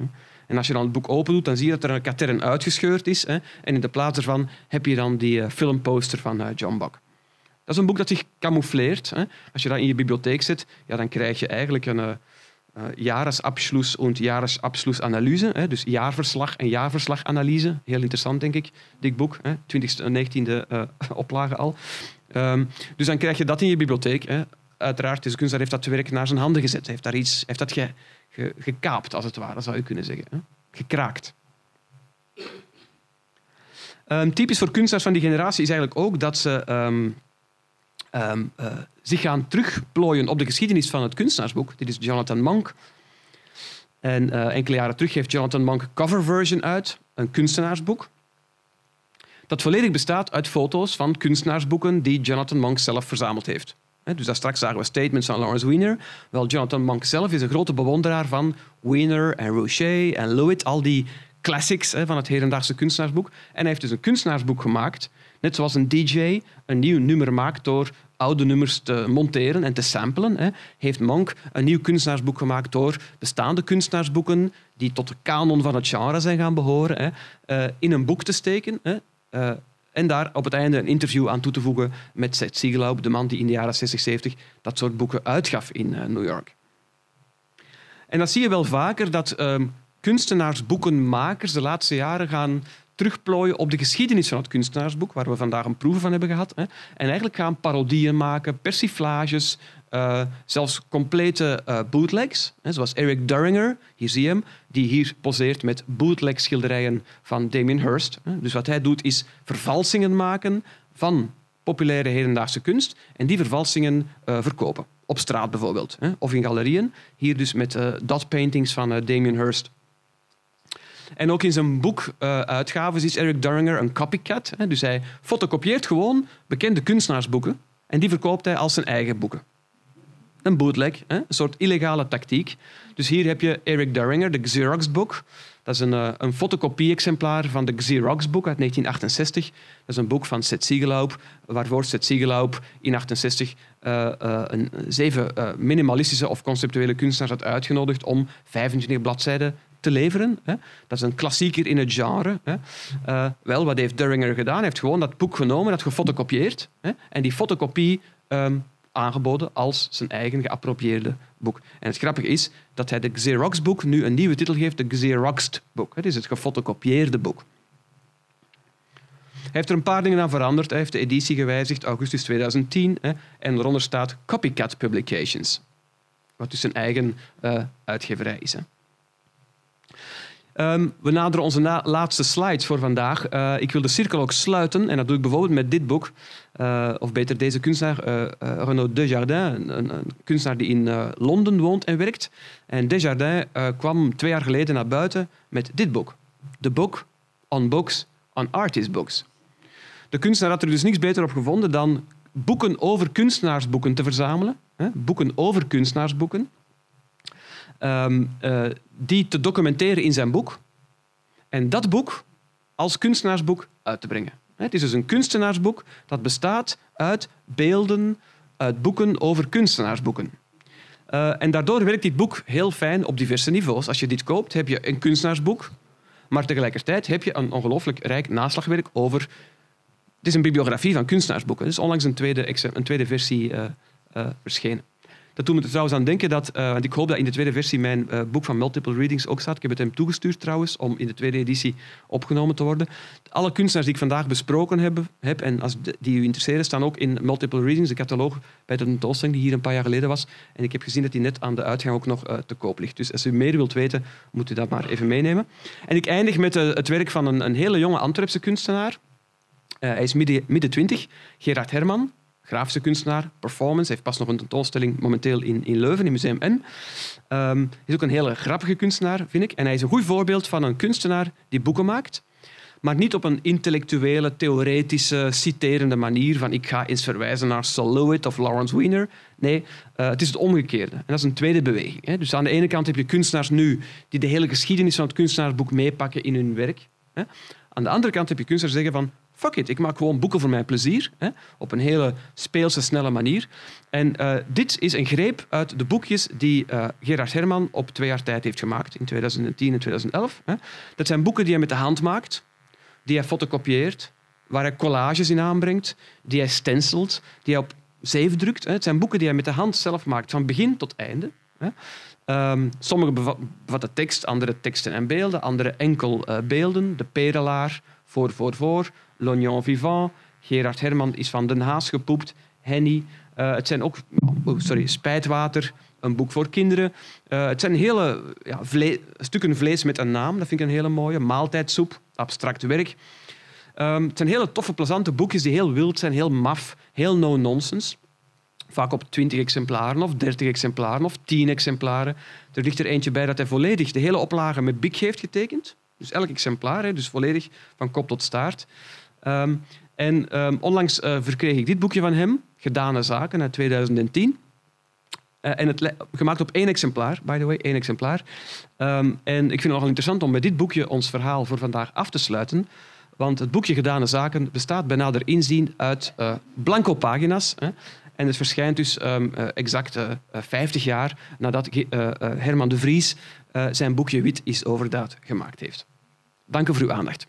En als je dan het boek open doet, dan zie je dat er een katern uitgescheurd is. Hè, en in de plaats daarvan heb je dan die filmposter van John Bock. Dat is een boek dat zich camoufleert. Hè. Als je dat in je bibliotheek zet, ja, dan krijg je eigenlijk een uh, Jahresabschlussanalyse. Hè. Dus jaarverslag en jaarverslaganalyse. Heel interessant, denk ik, dit boek. Hè. 20e en 19e uh, oplage al. Um, dus dan krijg je dat in je bibliotheek. Hè. Uiteraard, deze kunstenaar heeft dat werk naar zijn handen gezet. Heeft, daar iets, heeft dat ge, ge, gekaapt, als het ware, zou je kunnen zeggen. Hè. Gekraakt. Um, typisch voor kunstenaars van die generatie is eigenlijk ook dat ze... Um, um, uh, zich gaan terugplooien op de geschiedenis van het kunstenaarsboek. Dit is Jonathan Monk. En uh, enkele jaren terug geeft Jonathan Monk cover version uit, een kunstenaarsboek. Dat volledig bestaat uit foto's van kunstenaarsboeken die Jonathan Monk zelf verzameld heeft. Dus daar straks zagen we statements van Lawrence Wiener. Wel, Jonathan Monk zelf is een grote bewonderaar van Wiener en Rocher en Lewitt, al die classics van het hedendaagse kunstenaarsboek. En hij heeft dus een kunstenaarsboek gemaakt Net zoals een DJ een nieuw nummer maakt door oude nummers te monteren en te samplen, hè, heeft Monk een nieuw kunstenaarsboek gemaakt door bestaande kunstenaarsboeken die tot de kanon van het genre zijn gaan behoren, hè, uh, in een boek te steken. Hè, uh, en daar op het einde een interview aan toe te voegen met Seth Siegelhaupt, de man die in de jaren 60, 70 dat soort boeken uitgaf in uh, New York. En dat zie je wel vaker, dat um, kunstenaarsboekenmakers de laatste jaren gaan terugplooien op de geschiedenis van het kunstenaarsboek, waar we vandaag een proef van hebben gehad. Hè. En eigenlijk gaan parodieën maken, persiflages, uh, zelfs complete uh, bootlegs. Hè, zoals Eric Duringer, hier zie je hem, die hier poseert met bootleg schilderijen van Damien Hirst. Hè. Dus wat hij doet is vervalsingen maken van populaire hedendaagse kunst en die vervalsingen uh, verkopen. Op straat bijvoorbeeld, hè, of in galerieën. Hier dus met dot paintings van Damien Hirst en ook in zijn boekuitgaven uh, is Eric Duringer een copycat. Hè? Dus hij fotocopieert gewoon bekende kunstenaarsboeken en die verkoopt hij als zijn eigen boeken. Een bootleg, hè? een soort illegale tactiek. Dus hier heb je Eric Duringer, de Xerox-boek. Dat is een, uh, een fotocopie-exemplaar van de Xerox-boek uit 1968. Dat is een boek van Seth Siegelhaupt, waarvoor Seth Siegelhaupt in 1968 uh, uh, een, zeven minimalistische of conceptuele kunstenaars had uitgenodigd om 25 bladzijden te leveren. Hè. Dat is een klassieker in het genre. Hè. Uh, wel, wat heeft Duringer gedaan? Hij heeft gewoon dat boek genomen, dat gefotocopieerd hè, en die fotocopie um, aangeboden als zijn eigen geappropieerde boek. En het grappige is dat hij de Xerox-boek nu een nieuwe titel geeft, de Xeroxed boek. Het is het gefotocopieerde boek. Hij heeft er een paar dingen aan veranderd. Hij heeft de editie gewijzigd, augustus 2010. Hè, en eronder staat Copycat Publications. Wat dus zijn eigen uh, uitgeverij is. Hè. Um, we naderen onze laatste slides voor vandaag. Uh, ik wil de cirkel ook sluiten en dat doe ik bijvoorbeeld met dit boek. Uh, of beter deze kunstenaar, uh, Renaud Desjardins, een, een, kunstenaar die in Londen woont en werkt. En Desjardins kwam twee jaar geleden naar buiten met dit boek. De boek On Books, On Artist Books. De kunstenaar had er dus niets beter op gevonden dan boeken over kunstenaarsboeken te verzamelen. Hè? Boeken over kunstenaarsboeken. Um, uh, die te documenteren in zijn boek. En dat boek als kunstenaarsboek uit te brengen. Het is dus een kunstenaarsboek dat bestaat uit beelden, uit boeken over kunstenaarsboeken. Uh, en daardoor werkt dit boek heel fijn op diverse niveaus. Als je dit koopt, heb je een kunstenaarsboek, maar tegelijkertijd heb je een ongelooflijk rijk naslagwerk over. Het is een bibliografie van kunstenaarsboeken. Er is onlangs een tweede, een tweede versie uh, verschenen. Dat doet me trouwens aan denken dat, uh, ik hoop dat in de tweede versie mijn uh, boek van multiple readings ook staat. Ik heb het hem toegestuurd trouwens, om in de tweede editie opgenomen te worden. Alle kunstenaars die ik vandaag besproken heb, heb en als die u interesseren, staan ook in multiple readings, de cataloog bij de tentoonstelling die hier een paar jaar geleden was. En ik heb gezien dat die net aan de uitgang ook nog uh, te koop ligt. Dus als u meer wilt weten, moet u dat maar even meenemen. En ik eindig met het werk van een, een hele jonge Antwerpse kunstenaar. hij is midden, midden twintig, Gerard Herman grafische kunstenaar, performance. Heeft pas nog een tentoonstelling momenteel in, in Leuven, in Museum N. Um, is ook een hele grappige kunstenaar, vind ik. En hij is een goed voorbeeld van een kunstenaar die boeken maakt, maar niet op een intellectuele, theoretische, citerende manier van ik ga eens verwijzen naar Sol of Lawrence Wiener. Nee, uh, het is het omgekeerde. En dat is een tweede beweging. Hè. Dus aan de ene kant heb je kunstenaars nu die de hele geschiedenis van het kunstenaarsboek meepakken in hun werk. Hè. Aan de andere kant heb je kunstenaars zeggen van fuck it, ik maak gewoon boeken voor mijn plezier. Hè, op een hele speelse, snelle manier. En uh, dit is een greep uit de boekjes die uh, Gerard Herman op twee jaar tijd heeft gemaakt, in 2010 en 2011. Hè. Dat zijn boeken die hij met de hand maakt, die hij fotocopieert, waar hij collages in aanbrengt, die hij stencilt, die hij op zeef drukt. Hè. Het zijn boeken die hij met de hand zelf maakt, van begin tot einde. Hè. Um, sommige bevatten tekst, andere teksten en beelden, andere enkel uh, beelden. De Perelaar, voor, voor, voor. L'Oignon Vivant. Gerard Herman is van Den Haas gepoept. Henny. Uh, het zijn ook oh, sorry, Spijtwater, een boek voor kinderen. Uh, het zijn hele ja, stukken vlees met een naam. Dat vind ik een hele mooie. Maaltijdsoep, abstract werk. Um, het zijn hele toffe, plezante boekjes die heel wild zijn, heel maf, heel no-nonsense. Vaak op 20 exemplaren of 30 exemplaren of 10 exemplaren. Er ligt er eentje bij dat hij volledig de hele oplage met Bic heeft getekend. Dus elk exemplaar, dus volledig van kop tot staart. Um, en um, onlangs uh, verkreeg ik dit boekje van hem, Gedane Zaken, uit 2010. Uh, en het gemaakt op één exemplaar, by the way, één exemplaar. Um, en ik vind het nogal interessant om met dit boekje ons verhaal voor vandaag af te sluiten. Want het boekje Gedane Zaken bestaat bij nader inzien uit uh, blanco pagina's. Hè, en het verschijnt dus exact uh, 50 jaar nadat Herman de Vries zijn boekje Wit is overdaad gemaakt heeft. Dank u voor uw aandacht.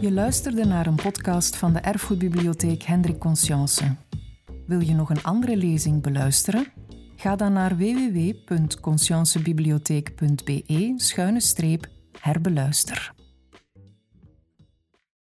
Je luisterde naar een podcast van de Erfgoedbibliotheek Hendrik Conscience. Wil je nog een andere lezing beluisteren? Ga dan naar www.consciencebibliotheek.be-herbeluister.